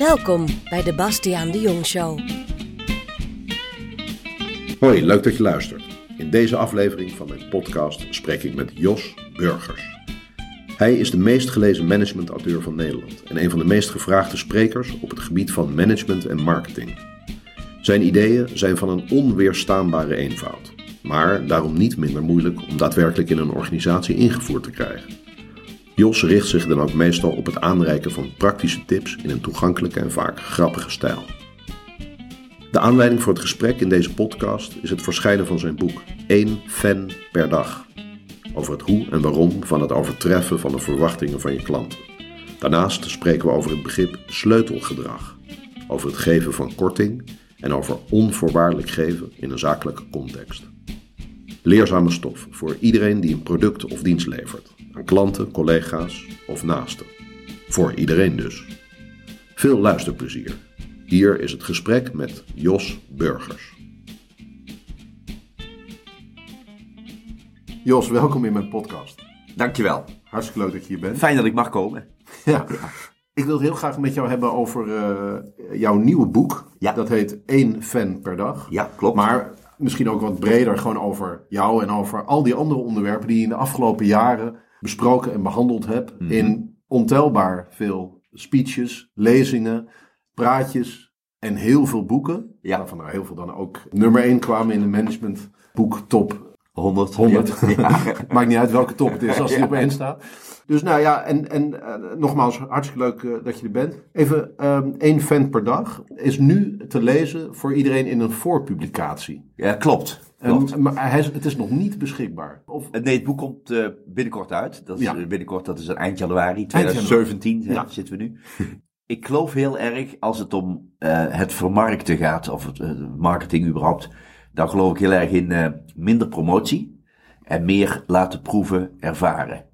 Welkom bij de Bastiaan de Jong Show. Hoi, leuk dat je luistert. In deze aflevering van mijn podcast spreek ik met Jos Burgers. Hij is de meest gelezen managementauteur van Nederland en een van de meest gevraagde sprekers op het gebied van management en marketing. Zijn ideeën zijn van een onweerstaanbare eenvoud, maar daarom niet minder moeilijk om daadwerkelijk in een organisatie ingevoerd te krijgen. Jos richt zich dan ook meestal op het aanreiken van praktische tips in een toegankelijke en vaak grappige stijl. De aanleiding voor het gesprek in deze podcast is het verschijnen van zijn boek 1 fan per dag. Over het hoe en waarom van het overtreffen van de verwachtingen van je klanten. Daarnaast spreken we over het begrip sleutelgedrag, over het geven van korting en over onvoorwaardelijk geven in een zakelijke context. Leerzame stof voor iedereen die een product of dienst levert, aan klanten, collega's of naasten. Voor iedereen dus. Veel luisterplezier. Hier is het gesprek met Jos Burgers. Jos, welkom in mijn podcast. Dankjewel. Hartstikke leuk dat je hier bent. Fijn dat ik mag komen. Ja. Ik wil het heel graag met jou hebben over eh, jouw nieuwe boek. Ja. Dat heet één fan per dag. Ja, klopt. Maar misschien ook wat breder, gewoon over jou en over al die andere onderwerpen die je in de afgelopen jaren besproken en behandeld hebt. Mhm. In ontelbaar veel speeches, lezingen, praatjes en heel veel boeken. Ja. Waarvan er heel veel dan ook nummer 1 kwamen in de managementboek top 100. 100. Ja. Maakt niet uit welke top het is als die op één staat. Dus nou ja, en, en eh, nogmaals, hartstikke leuk eh, dat je er bent. Even ehm, één fan per dag is nu te lezen voor iedereen in een voorpublicatie. ja, klopt. En, maar hij het is nog niet beschikbaar. Of, Nee, het boek komt eh, binnenkort uit. Dat is, Ja. eh, binnenkort, dat is eind januari januari. 2017 hè, Ja. zitten we nu. Ik geloof heel erg als het om eh, het vermarkten gaat, of het eh, marketing überhaupt, dan geloof ik heel erg in eh, minder promotie en meer laten proeven, ervaren.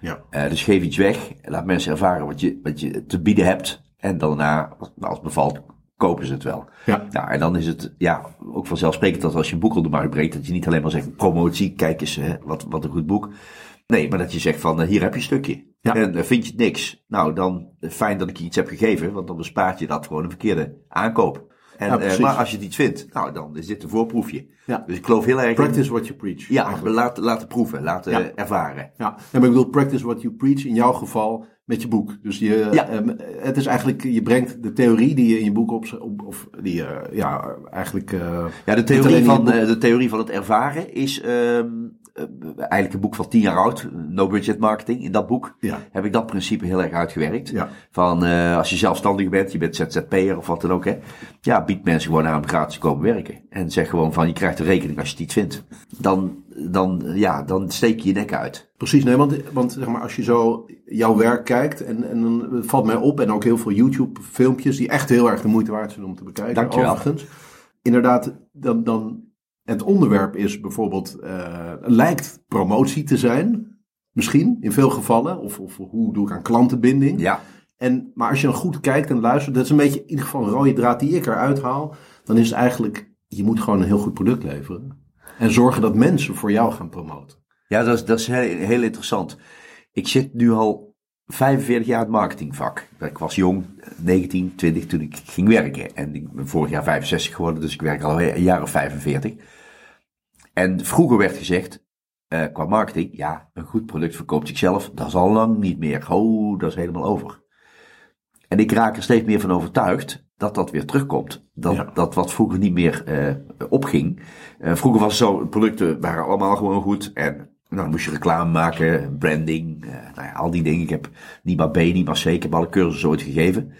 ja. Eh, dus geef iets weg, laat mensen ervaren wat je, wat je te bieden hebt. En daarna, als het bevalt, kopen ze het wel. Ja. Ja, en dan is het ja, ook vanzelfsprekend dat als je een boek op de markt brengt, dat je niet alleen maar zegt promotie, kijk eens, hè, wat, wat een goed boek. Nee, maar dat je zegt van, eh, hier heb je een stukje. Ja. En eh, vind je het niks? Nou, dan eh, fijn dat ik je iets heb gegeven, want dan bespaart je dat gewoon een verkeerde aankoop. En, Ja, maar als je het iets vindt, nou, dan is dit een voorproefje. Ja. Dus ik geloof heel erg in- Practice what you preach. ja, laten, laten proeven, laten ervaren. Ja, en maar ik bedoel, practice what you preach in jouw geval met je boek. Dus je, Ja. ehm, het is eigenlijk, je brengt de theorie die je in je boek op, op of die je, ja, eigenlijk... eh, Ja, de theorie, van, boek- eh, de theorie van het ervaren is ehm, eh, eigenlijk een boek van tien jaar oud, No Budget Marketing. In dat boek Ja. heb ik dat principe heel erg uitgewerkt. Ja. Van eh, als je zelfstandig bent, je bent ZZP'er of wat dan ook, hè, ja, bied mensen gewoon aan om gratis te komen werken. En zeg gewoon van je krijgt een rekening als je het iets vindt. Dan, dan, ja, dan steek je je nek uit. Precies, nee, want, want zeg maar, als je zo jouw werk kijkt, en, en dan valt mij op, en ook heel veel YouTube-filmpjes die echt heel erg de moeite waard zijn om te bekijken. Dankjewel. Overigens. Inderdaad, dan, dan het onderwerp is bijvoorbeeld, eh, lijkt promotie te zijn, misschien in veel gevallen, of, of hoe doe ik aan klantenbinding. Ja, En, maar als je dan goed kijkt en luistert, dat is een beetje in ieder geval een rode draad die ik eruit haal, dan is het eigenlijk, je moet gewoon een heel goed product leveren. En zorgen dat mensen voor jou gaan promoten. ja dat is, dat is heel, heel interessant. Ik zit nu al 45 jaar in het marketingvak. Ik was jong, 19, 20 toen ik ging werken. En ik ben vorig jaar 65 geworden, dus ik werk al een jaar of 45. En vroeger werd gezegd, eh, qua marketing, ja, een goed product verkoopt zichzelf. Dat is al lang niet meer. Oh, dat is helemaal over. En ik raak er steeds meer van overtuigd dat dat weer terugkomt. Dat, Ja. dat wat vroeger niet meer eh, opging. Eh, vroeger was het zo, producten waren allemaal gewoon goed. En nou, dan moest je reclame maken, branding, nou ja, al die dingen. Ik heb niet maar B, niet maar C, ik heb alle cursussen ooit gegeven.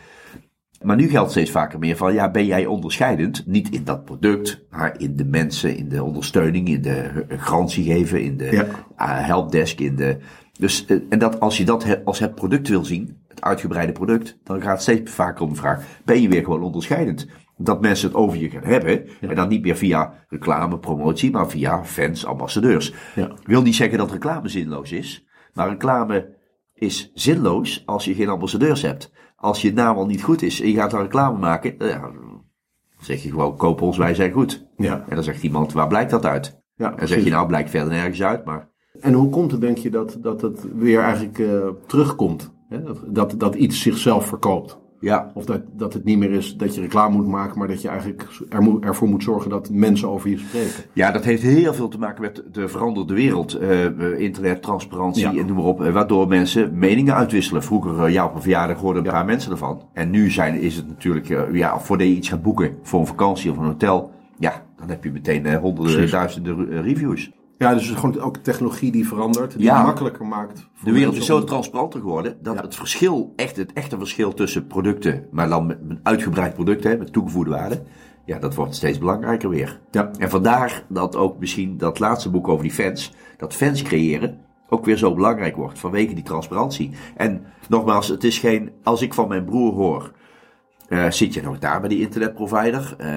Maar nu geldt steeds vaker meer van, ja, ben jij onderscheidend? Niet in dat product, maar in de mensen, in de ondersteuning, in de garantie geven, in de Ja. eh, helpdesk, in de... Dus, eh, en dat, als je dat als het product wil zien, het uitgebreide product, dan gaat het steeds vaker om de vraag, ben je weer gewoon onderscheidend? Dat mensen het over je gaan hebben, en dan niet meer via reclame, promotie, maar via fans, ambassadeurs. Ja. Ik wil niet zeggen dat reclame zinloos is, maar reclame is zinloos als je geen ambassadeurs hebt. Als je naam al niet goed is en je gaat dan reclame maken, eh, ja, dan zeg je gewoon, koop ons, wij zijn goed. Ja. En dan zegt iemand, waar blijkt dat uit? Ja, En dan zeg je, nou, blijkt verder nergens uit, maar... En hoe komt het, denk je, dat, dat het weer eigenlijk eh, terugkomt? Hè? Dat, dat, dat iets zichzelf verkoopt? Ja. Of dat, dat het niet meer is dat je reclame moet maken, maar dat je eigenlijk er moet, ervoor moet zorgen dat mensen over je spreken. Ja, dat heeft heel veel te maken met de veranderde wereld. eh, internet, transparantie Ja. en noem maar op. eh, waardoor mensen meningen uitwisselen. Vroeger, eh, ja, op een verjaardag hoorden een Ja. paar mensen ervan. En nu zijn, is het natuurlijk, ja, voordat je iets gaat boeken voor een vakantie of een hotel. Ja, dan heb je meteen honderden, Precies. duizenden reviews. Ja, dus gewoon ook technologie die verandert, die Ja. het makkelijker maakt. voor De wereld is zo transparanter geworden dat Ja. het verschil, echt het echte verschil tussen producten, maar dan met een uitgebreid product, hè, met toegevoegde waarde, ja, dat wordt steeds belangrijker weer. Ja. En vandaar dat ook misschien dat laatste boek over die fans, dat fans creëren, ook weer zo belangrijk wordt vanwege die transparantie. En nogmaals, het is geen, als ik van mijn broer hoor, eh, zit je nog daar bij die internetprovider? Eh,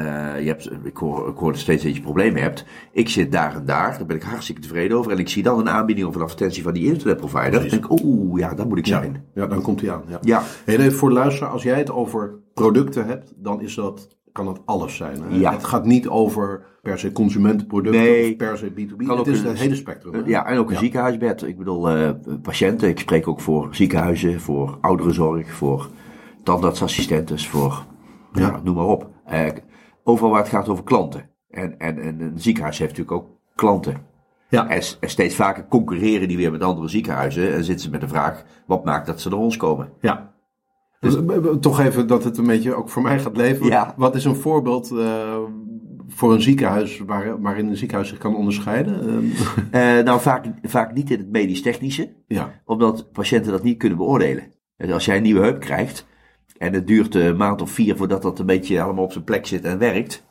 je hebt, ik, hoor, ik hoor steeds dat je problemen hebt. Ik zit daar en daar, daar ben ik hartstikke tevreden over. En ik zie dan een aanbieding of een advertentie van die internetprovider. Dan denk ik, oeh, ja, daar moet ik Ja, zijn. ja, dan komt hij aan. Ja. Even voor de luisteraar, als jij het over producten hebt, dan is dat, kan dat alles zijn. Hè? Ja. Het gaat niet over per se consumentenproducten Nee. of per se B2B. Kan het is een- het hele spectrum. hè? Ja, en ook een Ja. ziekenhuisbed. Ik bedoel, eh, patiënten. Ik spreek ook voor ziekenhuizen, voor ouderenzorg, voor tandartsassistenten, voor, ja. Ja. noem maar op. Eh, overal waar het gaat over klanten. En, en, en een ziekenhuis heeft natuurlijk ook klanten. Ja. En, steeds vaker concurreren die weer met andere ziekenhuizen. En zitten ze met de vraag, wat maakt dat ze naar ons komen? Ja. Dus toch even dat het een beetje ook voor mij gaat leven. Ja. Wat is een voorbeeld eh, voor een ziekenhuis waar, waarin een ziekenhuis zich kan onderscheiden? Eh, nou, vaak, vaak niet in het medisch-technische. ja. Omdat patiënten dat niet kunnen beoordelen. Dus als jij een nieuwe heup krijgt en het duurt een maand of vier voordat dat een beetje allemaal op zijn plek zit en werkt.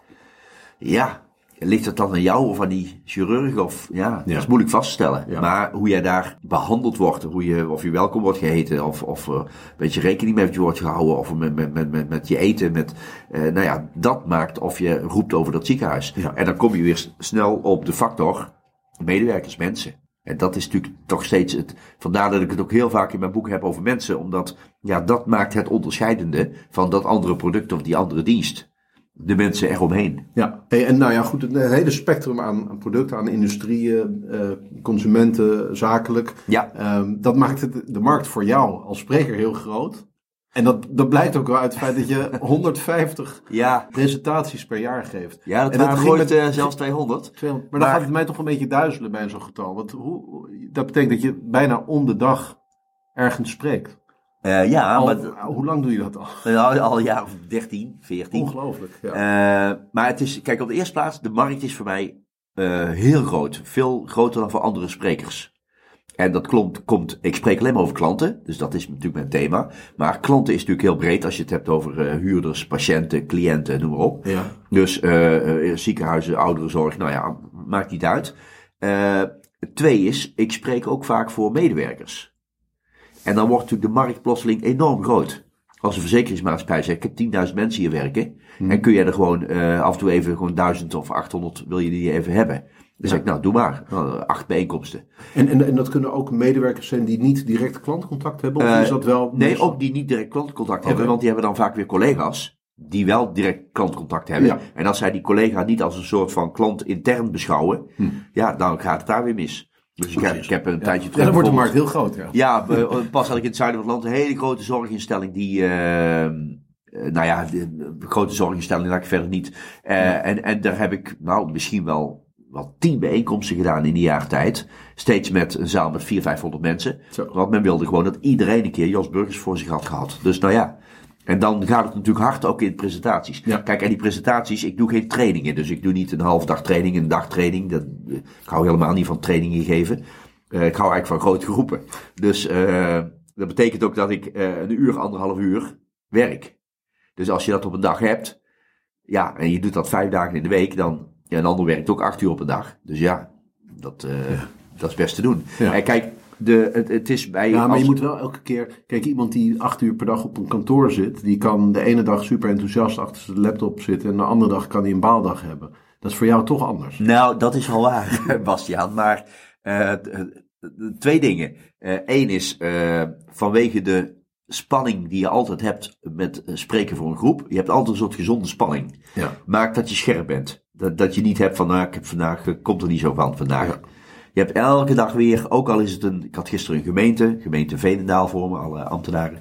Ja, ligt het dan aan jou of aan die chirurg? Of, ja, dat is moeilijk vast te stellen. Ja. Maar hoe jij daar behandeld wordt, hoe je, of je welkom wordt geheten, of, of eh, een beetje rekening met je wordt gehouden, of met, met, met, met, met je eten, met, eh, nou ja, dat maakt of je roept over dat ziekenhuis. Ja. En dan kom je weer snel op de factor medewerkers, mensen. En dat is natuurlijk toch steeds het. Vandaar dat ik het ook heel vaak in mijn boek heb over mensen. Omdat ja, dat maakt het onderscheidende van dat andere product of die andere dienst. De mensen eromheen. Ja, Hey, en nou ja, goed, het, hele spectrum aan, aan producten, aan industrieën, eh, consumenten, zakelijk. Ja. Ehm, dat maakt het, de markt voor jou als spreker heel groot. En dat, dat blijkt ook wel uit het feit dat je 150 Ja, presentaties per jaar geeft. ja dat En dat ging met- eh, zelfs 200. 200 Maar, Maar- dan gaat het mij toch een beetje duizelen bij zo'n getal. Want hoe, dat betekent dat je bijna om de dag ergens spreekt. Eh, ja, Al, maar hoe lang doe je dat al? al, al een jaar of 13, 14. Ongelooflijk. Ja. Eh, maar het is, kijk, op de eerste plaats, de markt is voor mij heel groot. Veel groter dan voor andere sprekers. En dat komt, komt, ik spreek alleen maar over klanten, dus dat is natuurlijk mijn thema. Maar klanten is natuurlijk heel breed als je het hebt over eh, huurders, patiënten, cliënten, noem maar op. ja. Dus eh, eh, ziekenhuizen, ouderenzorg, nou ja, maakt niet uit. Eh, twee is, ik spreek ook vaak voor medewerkers. En dan wordt natuurlijk de markt plotseling enorm groot. Als een verzekeringsmaatschappij zegt, ik heb 10.000 mensen hier werken. En kun je er gewoon eh, af en toe even gewoon 1000 of 800 wil je die even hebben. Dan zeg ik, nou doe maar. Nou, acht bijeenkomsten. En, en, en dat kunnen ook medewerkers zijn die niet direct klantcontact hebben? Of Eh, is dat wel... Nee, ook die niet direct klantcontact hebben, want die hebben dan vaak weer collega's die wel direct klantcontact hebben. Ja. En als zij die collega niet als een soort van klant intern beschouwen, Hm. ja, dan gaat het daar weer mis. Dus ik heb, ik heb een tijdje Ja, terug. dan wordt de markt heel groot, ja. Ja, be- pas had ik in het zuiden van het land een hele grote zorginstelling die. eh, eh, nou ja, grote zorginstelling, laat ik verder niet. Eh, en, en daar heb ik, nou, misschien wel, wel tien bijeenkomsten gedaan in die jaar tijd. Steeds met een zaal met 400, 500 mensen. Zo. Want men wilde gewoon dat iedereen een keer Jos Burgers voor zich had gehad. Dus nou ja. En dan gaat het natuurlijk hard ook in presentaties. Ja. Kijk, en die presentaties, ik doe geen trainingen. Dus ik doe niet een half dag training, een dag training. Dat, ik hou helemaal niet van trainingen geven. Eh, ik hou eigenlijk van grote groepen. Dus eh, dat betekent ook dat ik eh, een uur, anderhalf uur werk. Dus als je dat op een dag hebt, ja, en je doet dat vijf dagen in de week, dan, ja, een ander werkt ook acht uur op een dag. Dus ja, dat, eh, dat is best te doen. Ja. En kijk, de, het, het is bij... Ja, maar als- je moet wel elke keer... Kijk, iemand die acht uur per dag op een kantoor zit... die kan de ene dag super enthousiast achter zijn laptop zitten... en de andere dag kan hij een baaldag hebben. Dat is voor jou toch anders. Nou, dat is wel waar, Bastiaan. Maar eh, twee dingen. Eén is eh, vanwege de spanning die je altijd hebt met spreken voor een groep. Je hebt altijd een soort gezonde spanning. Ja. Maakt dat je scherp bent. Dat, dat je niet hebt van, nou, ik heb vandaag, eh, komt er niet zo van vandaag. Ja. Je hebt elke dag weer, ook al is het een, ik had gisteren een gemeente, gemeente Veenendaal voor me, alle ambtenaren.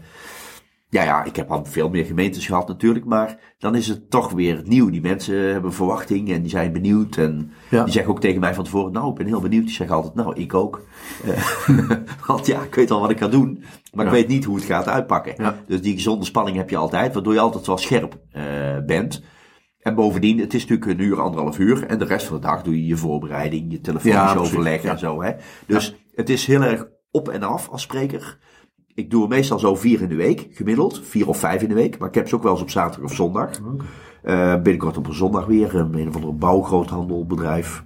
Ja, ja, ik heb al veel meer gemeentes gehad natuurlijk, maar dan is het toch weer nieuw. Die mensen hebben verwachting en die zijn benieuwd. En Ja. die zeggen ook tegen mij van tevoren, nou, ik ben heel benieuwd. Die zeggen altijd, nou, ik ook. Eh, Want ja, ik weet al wat ik ga doen, maar Ja. ik weet niet hoe het gaat uitpakken. Ja. Dus die gezonde spanning heb je altijd, waardoor je altijd wel scherp eh, bent. En bovendien, het is natuurlijk een uur, anderhalf uur. En de rest van de dag doe je je voorbereiding, je telefonisch Ja, overleg Ja. en zo. Hè? Dus het is heel erg op en af als spreker. Ik doe er meestal zo vier in de week, gemiddeld. Vier of vijf in de week. Maar ik heb ze ook wel eens op zaterdag of zondag. Eh, binnenkort op een zondag weer. Een, een of andere bouwgroothandelbedrijf.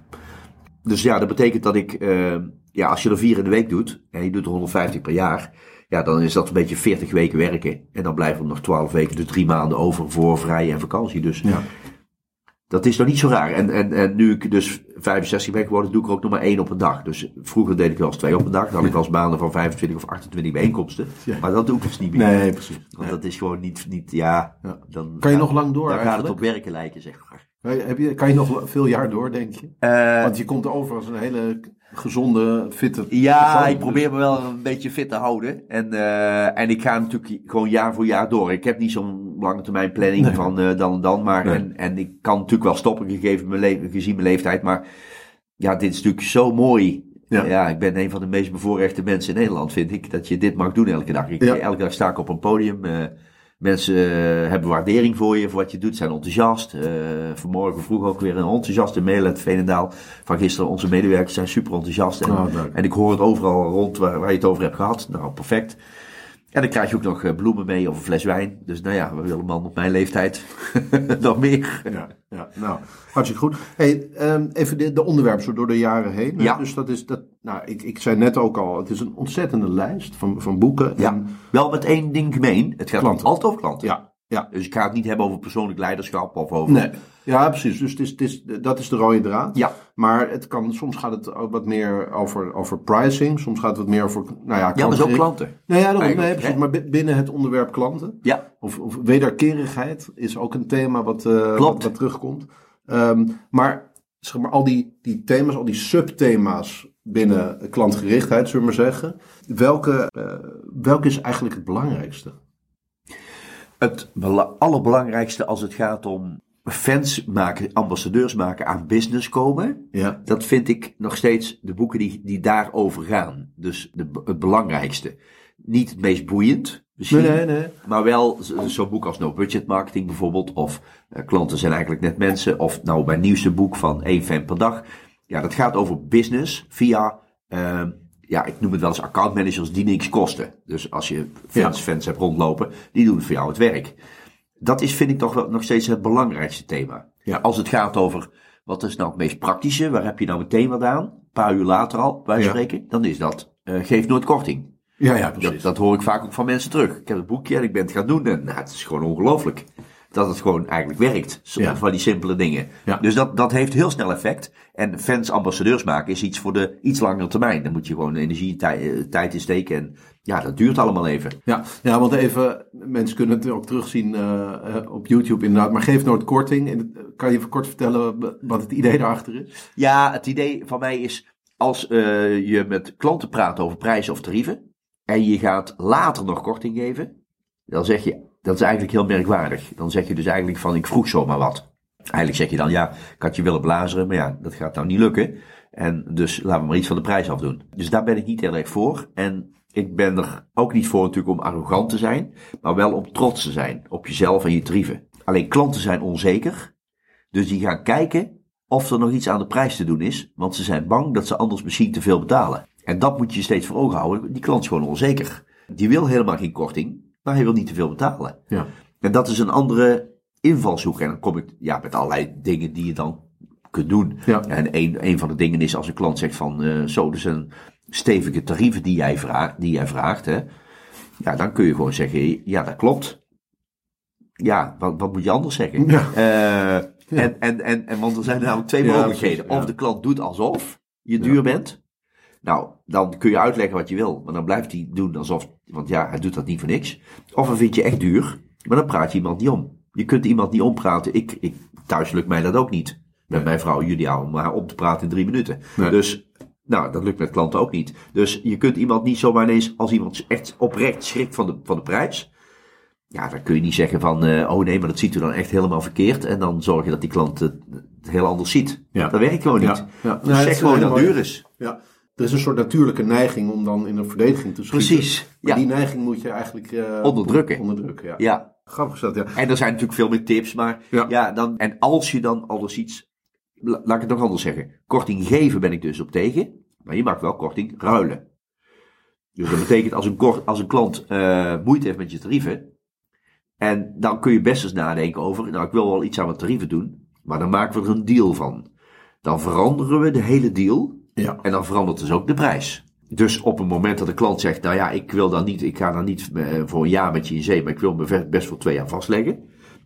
Dus ja, dat betekent dat ik... eh, ja, als je er vier in de week doet. En je doet er 150 per jaar. Ja, dan is dat een beetje 40 weken werken. En dan blijven er nog 12 weken, dus drie maanden over voor vrij en vakantie. Dus Ja. Dat is nog niet zo raar. En, en, en nu ik dus 65 ben geworden, doe ik er ook nog maar één op een dag. Dus vroeger deed ik wel eens twee op een dag. Dan had ik wel eens maanden van 25 of 28 bijeenkomsten. Ja. Maar dat doe ik dus niet meer. Nee, precies. Want dat is gewoon niet, niet ja, Ja. dan... Kan je nog lang door Dan gaat het op werken lijken, zeg maar. Kan je, heb je, kan je nog veel jaar door, denk je? Eh, Want je komt over als een hele gezonde, fitte Ja, ik probeer me wel een beetje fit te houden. En, eh, en ik ga natuurlijk gewoon jaar voor jaar door. Ik heb niet zo'n lange termijn planning Nee. van eh, dan en dan. Maar, Nee. en, en ik kan natuurlijk wel stoppen gegeven mijn le- gezien mijn leeftijd. Maar ja, dit is natuurlijk zo mooi. Ja. Ja. ik ben een van de meest bevoorrechte mensen in Nederland, vind ik. Dat je dit mag doen elke dag. Ik, Ja. Elke dag sta ik op een podium. eh, mensen eh, hebben waardering voor je, voor wat je doet, zijn enthousiast. Eh, vanmorgen vroeg ook weer een enthousiaste mail uit Veenendaal. Van gisteren, onze medewerkers zijn super enthousiast. En, Oh, en ik hoor het overal rond waar, waar je het over hebt gehad. Nou, perfect. En dan krijg je ook nog eh, bloemen mee of een fles wijn. Dus nou ja, we willen man op mijn leeftijd nog meer. Ja, ja, nou, hartstikke goed. Hey, ehm, even de, de onderwerpen zo door de jaren heen. Ja. Dus dat is, dat, nou, ik, ik zei net ook al, het is een ontzettende lijst van, van boeken. Ja, En, wel met één ding gemeen. Het gaat Klanten. altijd over klanten. ja, ja. Dus ik ga het niet hebben over persoonlijk leiderschap of over... Nee. Ja, precies. Dus het is, het is, dat is de rode draad. Ja, Maar het kan, soms gaat het ook wat meer over, over pricing. Soms gaat het wat meer over, nou ja, ja maar zo klanten. Nou ja, dat, nee, precies. hè? Maar bi- binnen het onderwerp klanten. Ja, Of, of wederkerigheid is ook een thema wat, eh, wat, terugkomt. Ehm, maar, zeg maar al die, die thema's, al die subthema's binnen klantgerichtheid, zullen we maar zeggen. Welke, eh, welke is eigenlijk het belangrijkste? Het bela- allerbelangrijkste als het gaat om fans maken, ambassadeurs maken aan business komen. Ja. Dat vind ik nog steeds de boeken die, die daarover gaan. Dus de, het belangrijkste. Niet het meest boeiend, misschien. Nee, nee, nee. Maar wel zo- zo'n boek als No Budget Marketing bijvoorbeeld. Of eh, Klanten zijn eigenlijk net mensen. Of nou mijn nieuwste boek van één fan per dag. Ja, dat gaat over business via, eh, ja, ik noem het wel eens accountmanagers die niks kosten. Dus als je fans, Ja. fans hebt rondlopen, die doen voor jou het werk. Dat is, vind ik toch wel nog steeds het belangrijkste thema. Ja. Als het gaat over, wat is nou het meest praktische? Waar heb je nou meteen wat aan? Een paar uur later al, bij Ja. spreken. Dan is dat, eh, geef nooit korting. Ja, ja, Dat, precies. dat hoor ik vaak ook van mensen terug. Ik heb het boekje en ik ben het gaan doen. En nou, het is gewoon ongelooflijk. Dat het gewoon eigenlijk werkt. Ja. Van die simpele dingen. Ja. Dus dat, dat heeft heel snel effect. En fans ambassadeurs maken is iets voor de iets langere termijn. Daar moet je gewoon energie, tij- eh, tijd in steken. En ja, dat duurt allemaal even. Ja, ja, want even, mensen kunnen het ook terugzien eh, eh, op YouTube inderdaad. Maar geef nooit korting. En, kan je even kort vertellen wat het idee daarachter is? Ja, het idee van mij is als je met klanten praat over prijzen of tarieven. En je gaat later nog korting geven. Dan zeg je, dat is eigenlijk heel merkwaardig. Dan zeg je dus eigenlijk van ik vroeg zomaar wat. Eigenlijk zeg je dan ja, ik had je willen blazeren, maar ja, dat gaat nou niet lukken. En dus laten we maar iets van de prijs afdoen. Dus daar ben ik niet heel erg voor. En ik ben er ook niet voor natuurlijk om arrogant te zijn, maar wel om trots te zijn op jezelf en je tarieven. Alleen klanten zijn onzeker, dus die gaan kijken of er nog iets aan de prijs te doen is, want ze zijn bang dat ze anders misschien te veel betalen. En dat moet je steeds voor ogen houden. Die klant is gewoon onzeker. Die wil helemaal geen korting, maar hij wil niet te veel betalen. Ja. En dat is een andere invalshoek. En dan kom ik ja, met allerlei dingen die je dan kunt doen. Ja. En een, een van de dingen is als een klant zegt van eh, zo, dus een stevige tarieven die jij, vraagt, die jij vraagt. Hè, ja, dan kun je gewoon zeggen, ja dat klopt. Ja, wat, wat moet je anders zeggen? Ja. Eh, En, en, en, en, want er zijn namelijk twee Ja, mogelijkheden. Of de klant doet alsof je duur bent. Nou, dan kun je uitleggen wat je wil. Maar dan blijft hij doen alsof, want ja, hij doet dat niet voor niks. Of dan vind je echt duur, maar dan praat je iemand niet om. Je kunt iemand niet ompraten. Ik, ik, thuis lukt mij dat ook niet. Met mijn vrouw Julia om haar om te praten in drie minuten. Nee. Dus, nou, dat lukt met klanten ook niet. Dus je kunt iemand niet zomaar ineens, als iemand echt oprecht schrikt van de, van de prijs. Ja, dan kun je niet zeggen van, eh, oh nee, maar dat ziet u dan echt helemaal verkeerd. En dan zorgen dat die klant het, het heel anders ziet. Ja. Dat werkt gewoon niet. Ja, ja. Dus Nee, het zeg gewoon dat hele duur is. Ja, er is een soort natuurlijke neiging om dan in een verdediging te schieten. Precies, Maar ja. die neiging moet je eigenlijk eh, Onderdrukken. onderdrukken ja. Ja, Grappig dat, ja. en er zijn natuurlijk veel meer tips, maar Ja. ja, dan, en als je dan alles iets, la- laat ik het nog anders zeggen. Korting geven ben ik dus op tegen, maar je mag wel korting ruilen. Dus dat betekent als een, kort, als een klant eh, moeite heeft met je tarieven, en dan kun je best eens nadenken over, nou ik wil wel iets aan mijn tarieven doen, maar dan maken we er een deal van. Dan veranderen we de hele deal Ja. en dan verandert dus ook de prijs. Dus op het moment dat de klant zegt, nou ja, ik wil dan niet, ik ga dan niet eh, voor een jaar met je in zee, maar ik wil me best voor twee jaar vastleggen.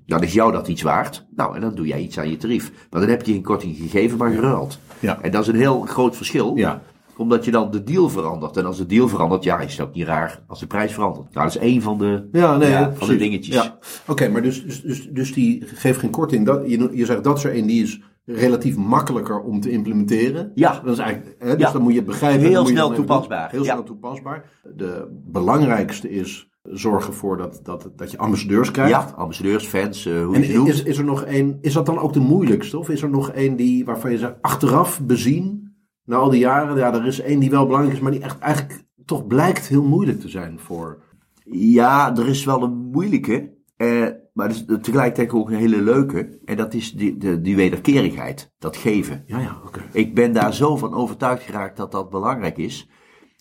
Dan is jou dat iets waard. Nou, en dan doe jij iets aan je tarief. Maar dan heb je geen korting gegeven, maar geruild. Ja. En dat is een heel groot verschil. Ja. Omdat je dan de deal verandert. En als de deal verandert, ja, is het ook niet raar als de prijs verandert. Nou, dat is één van de, Ja, nee, ja, van de dingetjes. Ja. Oké, maar dus, dus, dus, dus die geeft geen korting. Dat, je, je zegt dat is er een die is relatief makkelijker om te implementeren. Ja. Dat is eigenlijk, hè, dus Ja. dan moet je het begrijpen. Heel dan snel toepasbaar. Heel Ja. snel toepasbaar. De belangrijkste is zorgen ervoor dat, dat, dat je ambassadeurs krijgt. Ja, ambassadeurs, fans, eh, hoe En je ze noemt. is, is er nog één, is dat dan ook de moeilijkste? Of is er nog één die, waarvan je zegt, achteraf bezien, na al die jaren, ja, er is één die wel belangrijk is, maar die echt eigenlijk toch blijkt heel moeilijk te zijn voor. Ja, er is wel een moeilijke, eh, maar is tegelijkertijd ook een hele leuke. En dat is die, de, die wederkerigheid, dat geven. Ja, ja, oké. Ik ben daar zo van overtuigd geraakt dat dat belangrijk is.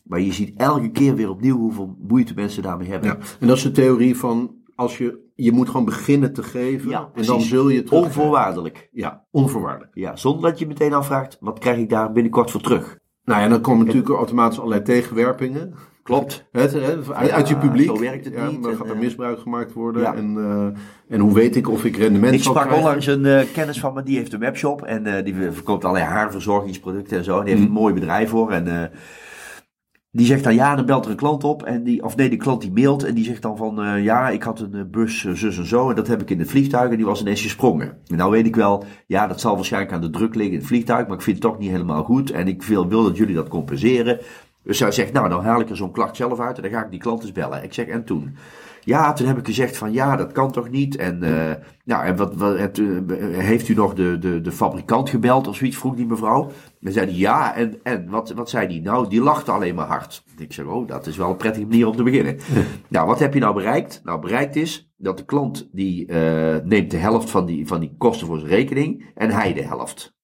Maar je ziet elke keer weer opnieuw hoeveel moeite mensen daarmee hebben. Ja. En dat is de theorie van, als je, je moet gewoon beginnen te geven, Ja, en precies. dan zul je terug. Onvoorwaardelijk. Ja, onvoorwaardelijk. Ja, zonder dat je meteen afvraagt, wat krijg ik daar binnenkort voor terug? Nou ja, dan komen natuurlijk automatisch allerlei tegenwerpingen. Klopt. Het, uit, uit je publiek. zo werkt het Ja, niet. Dan En, gaat er eh, misbruik gemaakt worden. ja. En, eh, en hoe weet ik of ik rendement Ik zal sprak krijgen? onlangs een eh, kennis van me, die heeft een webshop en die verkoopt allerlei haarverzorgingsproducten en zo. En die heeft een mooi bedrijf voor en die zegt dan ja, dan belt er een klant op en die, of nee, die klant die mailt en die zegt dan van ja, ik had een bus zus en zo en dat heb ik in het vliegtuig en die was ineens gesprongen. En nou weet ik wel, ja, dat zal waarschijnlijk aan de druk liggen in het vliegtuig, maar ik vind het toch niet helemaal goed en ik wil, wil dat jullie dat compenseren. Dus hij zegt, nou, dan haal ik er zo'n klacht zelf uit en dan ga ik die klant eens bellen. Ik zeg, en toen? Ja, toen heb ik gezegd van, ja, dat kan toch niet? En, eh, nou, en wat, wat eh, heeft u nog de, de, de fabrikant gebeld of zoiets? Vroeg die mevrouw. En zei die, ja, en, en wat, wat zei die? Nou, die lachte alleen maar hard. Ik zeg, oh, dat is wel een prettige manier om te beginnen. nou, wat heb je nou bereikt? Nou, bereikt is dat de klant, die eh, neemt de helft van die, van die kosten voor zijn rekening en hij de helft.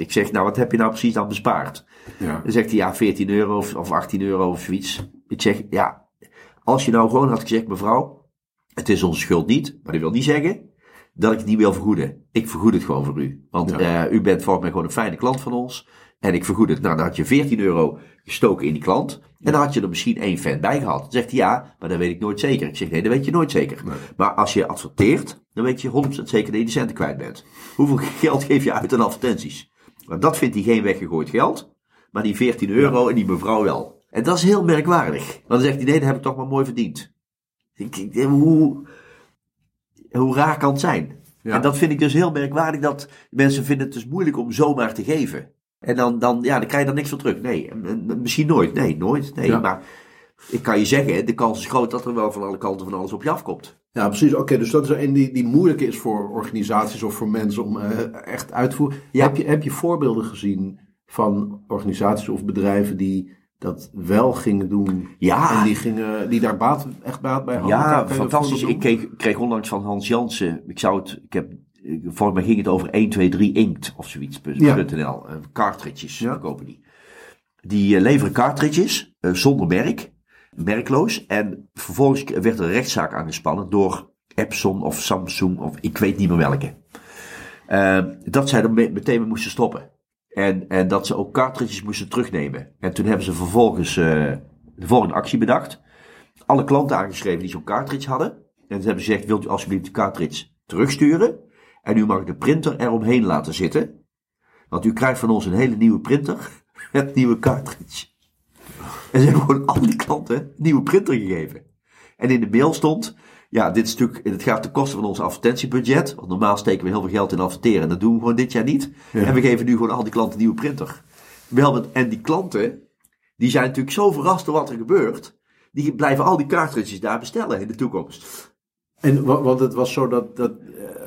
Ik zeg, nou, wat heb je nou precies dan bespaard? Ja. Dan zegt hij ja, 14 euro of, of 18 euro of zoiets. Ik zeg ja, als je nou gewoon had gezegd, mevrouw, het is onze schuld niet, maar dat wil niet zeggen dat ik het niet wil vergoeden. Ik vergoed het gewoon voor u. Want Ja. eh, u bent volgens mij gewoon een fijne klant van ons. En ik vergoed het. Nou, dan had je 14 euro gestoken in die klant. En dan had je er misschien één fan bij gehad. Dan zegt hij ja, maar dat weet ik nooit zeker. Ik zeg nee, dat weet je nooit zeker. Maar als je adverteert, dan weet je 100% zeker dat je de centen kwijt bent. Hoeveel geld geef je uit aan advertenties? Maar dat vindt hij geen weggegooid geld. Maar die 14 euro en die mevrouw wel. En dat is heel merkwaardig. Want dan zegt hij, nee, dat heb ik toch maar mooi verdiend. Ik, ik- hoe, hoe raar kan het zijn? Ja. En dat vind ik dus heel merkwaardig, dat mensen vinden het dus moeilijk om zomaar te geven. En dan, dan, ja, dan krijg je daar niks voor terug. Nee, en- en misschien nooit. Nee, nooit. Nee, Ja. maar ik kan je zeggen, de kans is groot dat er wel van alle kanten van alles op je afkomt. Ja, precies. Oké, dus dat is een die, die moeilijk is voor organisaties of voor mensen om eh, echt uit te voeren. Ja. Heb, je, heb je voorbeelden gezien van organisaties of bedrijven die dat wel gingen doen? Ja. En die, gingen, die daar baat, echt baat bij hadden? Ja, fantastisch. Ik kreeg, kreeg onlangs van Hans Jansen, ik zou het, ik heb, volgens mij ging het over 1, 2, 3 inkt of zoiets, Ja. .nl, eh, cartridges Ja. verkopen die. Die eh, leveren cartridges zonder merk, merkloos. En vervolgens werd er een rechtszaak aangespannen door Epson of Samsung of ik weet niet meer welke. Eh, dat zij er me- meteen moesten stoppen. En, en dat ze ook cartridges moesten terugnemen. En toen hebben ze vervolgens eh, de volgende actie bedacht. Alle klanten aangeschreven die zo'n cartridge hadden. En ze hebben gezegd, wilt u alsjeblieft de cartridge terugsturen? En u mag de printer eromheen laten zitten. Want u krijgt van ons een hele nieuwe printer met nieuwe cartridge. En ze hebben gewoon al die klanten een nieuwe printer gegeven. En in de mail stond, ja, dit stuk, het gaat ten koste van ons advertentiebudget. Want normaal steken we heel veel geld in adverteren. En dat doen we gewoon dit jaar niet. En we geven nu gewoon al die klanten een nieuwe printer. Wel, met- en die klanten, die zijn natuurlijk zo verrast door wat er gebeurt. Die blijven al die cartridges daar bestellen in de toekomst. En wa- want het was zo dat, dat eh,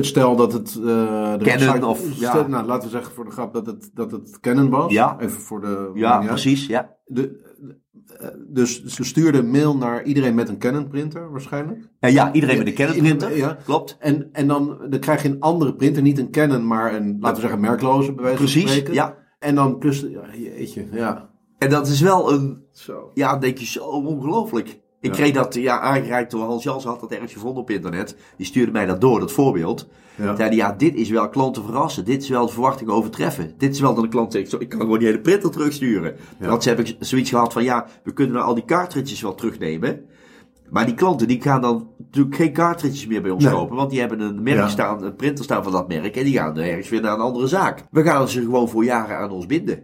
stel dat het... eh, de Canon rechtszaak- of- stel- ja. Nou, laten we zeggen voor de grap dat het, dat het Canon was. Ja. Even voor de... Ja, precies. Ja. De, eh, dus ze stuurden een mail naar iedereen met een Canon printer waarschijnlijk. Ja, ja, iedereen met een Canon printer. Ja. Klopt. En, en dan, dan krijg je een andere printer, niet een Canon, maar een, laten we zeggen, merkloze bij wijze van Precies, spreken. ja. En dan plus, ja, jeetje, ja. En dat is wel een, Zo. ja, denk je zo ongelooflijk. Ik Ja. kreeg dat ja, aangereikt door Hans Jans, had dat ergens gevonden op internet. Die stuurde mij dat door, dat voorbeeld. Ja. Zeiden, ja, dit is wel klanten verrassen. Dit is wel de verwachting overtreffen. Dit is wel dat de klant zegt, ik kan gewoon die hele printer terugsturen. Want ze hebben zoiets gehad van, ja, we kunnen nou al die cartridges wel terugnemen. Maar die klanten die gaan dan natuurlijk geen cartridges meer bij ons Nee. kopen. Want die hebben een merk Ja. staan, een printer staan van dat merk. En die gaan ergens weer naar een andere zaak. We gaan ze gewoon voor jaren aan ons binden.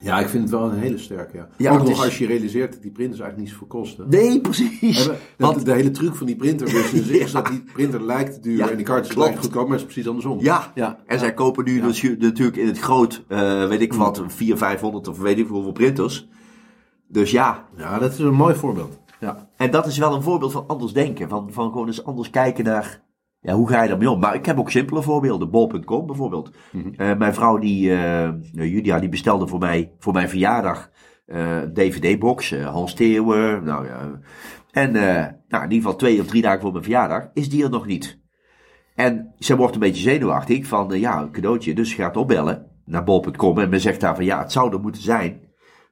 Ja, ik vind het wel een hele sterke, ja. Ja, Ook nog is- als je realiseert dat die printers eigenlijk niet zoveel kosten. Nee, precies. Hebben- Want- de, de hele truc van die printerbusiness is Ja. dat die printer lijkt duur Ja, en die klopt. lijkt goedkoop, maar het is precies andersom. Ja, ja. en zij kopen nu dus natuurlijk in het groot, eh, weet ik wat, 400, 500 of weet ik hoeveel printers. Dus ja, Ja, dat is een mooi voorbeeld. Ja. en dat is wel een voorbeeld van anders denken. Van, van gewoon eens anders kijken naar, ja, hoe ga je daarmee om? Maar ik heb ook simpele voorbeelden. Bol.com bijvoorbeeld. Eh, mijn vrouw, die, eh, Julia, die bestelde voor mij, voor mijn verjaardag, eh, een DVD-box. Hans Theeuwen, nou ja. En, nou, in ieder geval twee of drie dagen voor mijn verjaardag, is die er nog niet. En ze wordt een beetje zenuwachtig van, ja, een cadeautje. Dus ze gaat opbellen naar bol.com en men zegt daar van, ja, het zou er moeten zijn.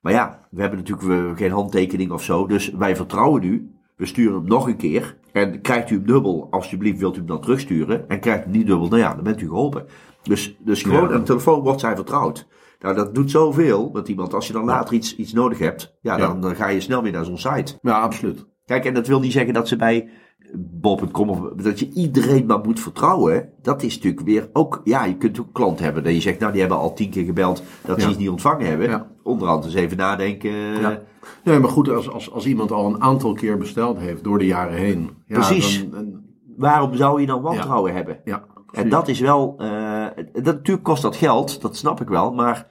Maar ja, we hebben natuurlijk geen handtekening of zo. Dus wij vertrouwen u. We sturen hem nog een keer. En krijgt u hem dubbel, alsjeblieft wilt u hem dan terugsturen. En krijgt u hem niet dubbel, nou ja, dan bent u geholpen. Dus, dus gewoon Ja. aan de telefoon wordt zij vertrouwd. Nou, dat doet zoveel met iemand. Als je dan later iets, iets nodig hebt, ja, Ja. dan, dan ga je snel weer naar zo'n site. Ja, absoluut. Kijk, en dat wil niet zeggen dat ze bij bol.com of dat je iedereen maar moet vertrouwen. Dat is natuurlijk weer ook, ja, je kunt ook klant hebben dat je zegt, nou, die hebben al tien keer gebeld dat ze iets niet ontvangen hebben. Ja. Onderhand eens even nadenken. Ja. Nee, maar goed, als, als, als iemand al een aantal keer besteld heeft door de jaren heen. Ja, Precies. Dan, dan- Waarom zou je dan wantrouwen hebben? ja, En dat is wel, eh, dat, natuurlijk kost dat geld, dat snap ik wel, maar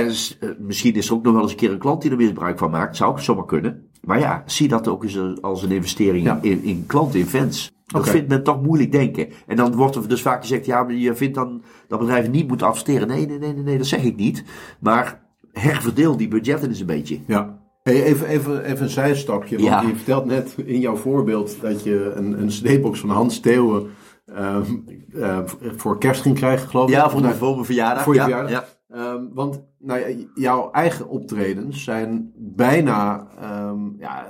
is, eh, misschien is er ook nog wel eens een keer een klant die er misbruik van maakt, zou ook zomaar kunnen. Maar ja, zie dat ook eens als een investering Ja. in, in klanten, in fans. Dat vindt men toch moeilijk denken. En dan wordt er dus vaak gezegd, ja, maar je vindt dan dat bedrijven niet moeten adverteren. Nee, nee, nee, nee, nee, dat zeg ik niet. Maar herverdeel die budgetten eens een beetje. Ja. Hey, even, even, even een zijstapje, want Ja. je vertelt net in jouw voorbeeld dat je een, een CD-box van Hans Theeuwen ehm, eh, voor kerst ging krijgen, geloof ik. Ja, voor mijn verjaardag. voor je ja, verjaardag? Ehm, want nou jouw eigen optredens zijn bijna. ehm, ja,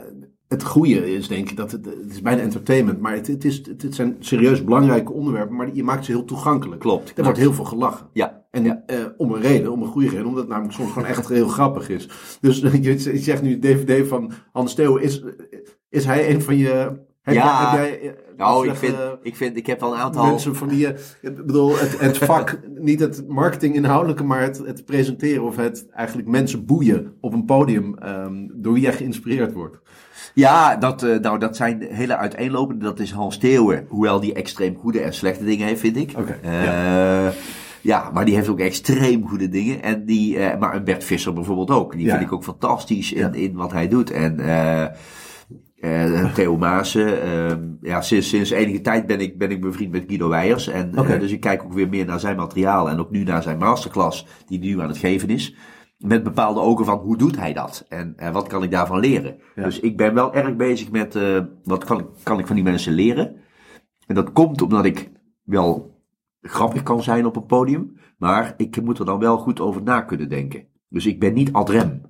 het goede is denk ik dat het, het is bijna entertainment, maar het, het, is, het, het zijn serieus belangrijke onderwerpen, maar je maakt ze heel toegankelijk. Klopt. Er wordt heel veel gelachen. Ja. En Ja. eh, om een reden, om een goede reden, omdat het namelijk soms gewoon echt heel grappig is. Dus je, je zegt nu DVD van Hans Theo, is, is hij een van je. Heb Ja. jij, heb jij, eh, Nou, ik vind, zeggen, ik vind, ik heb wel een aantal... mensen van die. eh, Ik bedoel, het, het vak, niet het marketing inhoudelijke, maar het, het presenteren of het eigenlijk mensen boeien op een podium ehm, door wie jij geïnspireerd wordt. Ja, dat, eh, nou, dat zijn hele uiteenlopende. Dat is Hans Theeuwen. Hoewel die extreem goede en slechte dingen heeft, vind ik. Oké, Eh, ja. maar die heeft ook extreem goede dingen. En die, eh, maar een Bert Visser bijvoorbeeld ook. Die Ja. vind ik ook fantastisch in, Ja. in wat hij doet. En eh, eh, Theo Maassen. eh, ja, sinds, sinds enige tijd ben ik, ben ik bevriend met Guido Weijers. En, eh, dus ik kijk ook weer meer naar zijn materiaal. En ook nu naar zijn masterclass, die hij nu aan het geven is. Met bepaalde ogen van hoe doet hij dat? En eh, wat kan ik daarvan leren? Ja. Dus ik ben wel erg bezig met wat kan ik, kan ik van die mensen leren. En dat komt omdat ik wel grappig kan zijn op een podium. Maar ik moet er dan wel goed over na kunnen denken. Dus ik ben niet ad rem.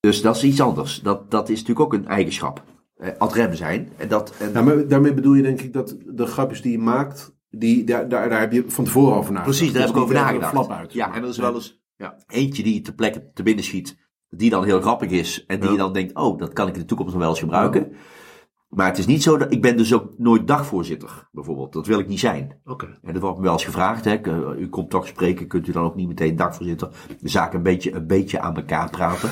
Dus dat is iets anders. Dat, dat is natuurlijk ook een eigenschap. Eh, ad rem zijn. En dat, en, Ja, maar daarmee bedoel je denk ik dat de grapjes die je maakt, die, daar, daar, daar heb je van tevoren over nagedacht. Precies, daar heb ik over nagedacht. flap uit. Ja, en er is wel eens Ja. eentje die te plekken te binnen schiet, die dan heel grappig is. En die Ja. je dan denkt, oh, dat kan ik in de toekomst nog wel eens gebruiken. Maar het is niet zo dat, ik ben dus ook nooit dagvoorzitter, bijvoorbeeld. Dat wil ik niet zijn. Oké. En dat wordt me wel eens gevraagd, hè. uh, U komt toch spreken, kunt u dan ook niet meteen dagvoorzitter de zaak een beetje, een beetje aan elkaar praten.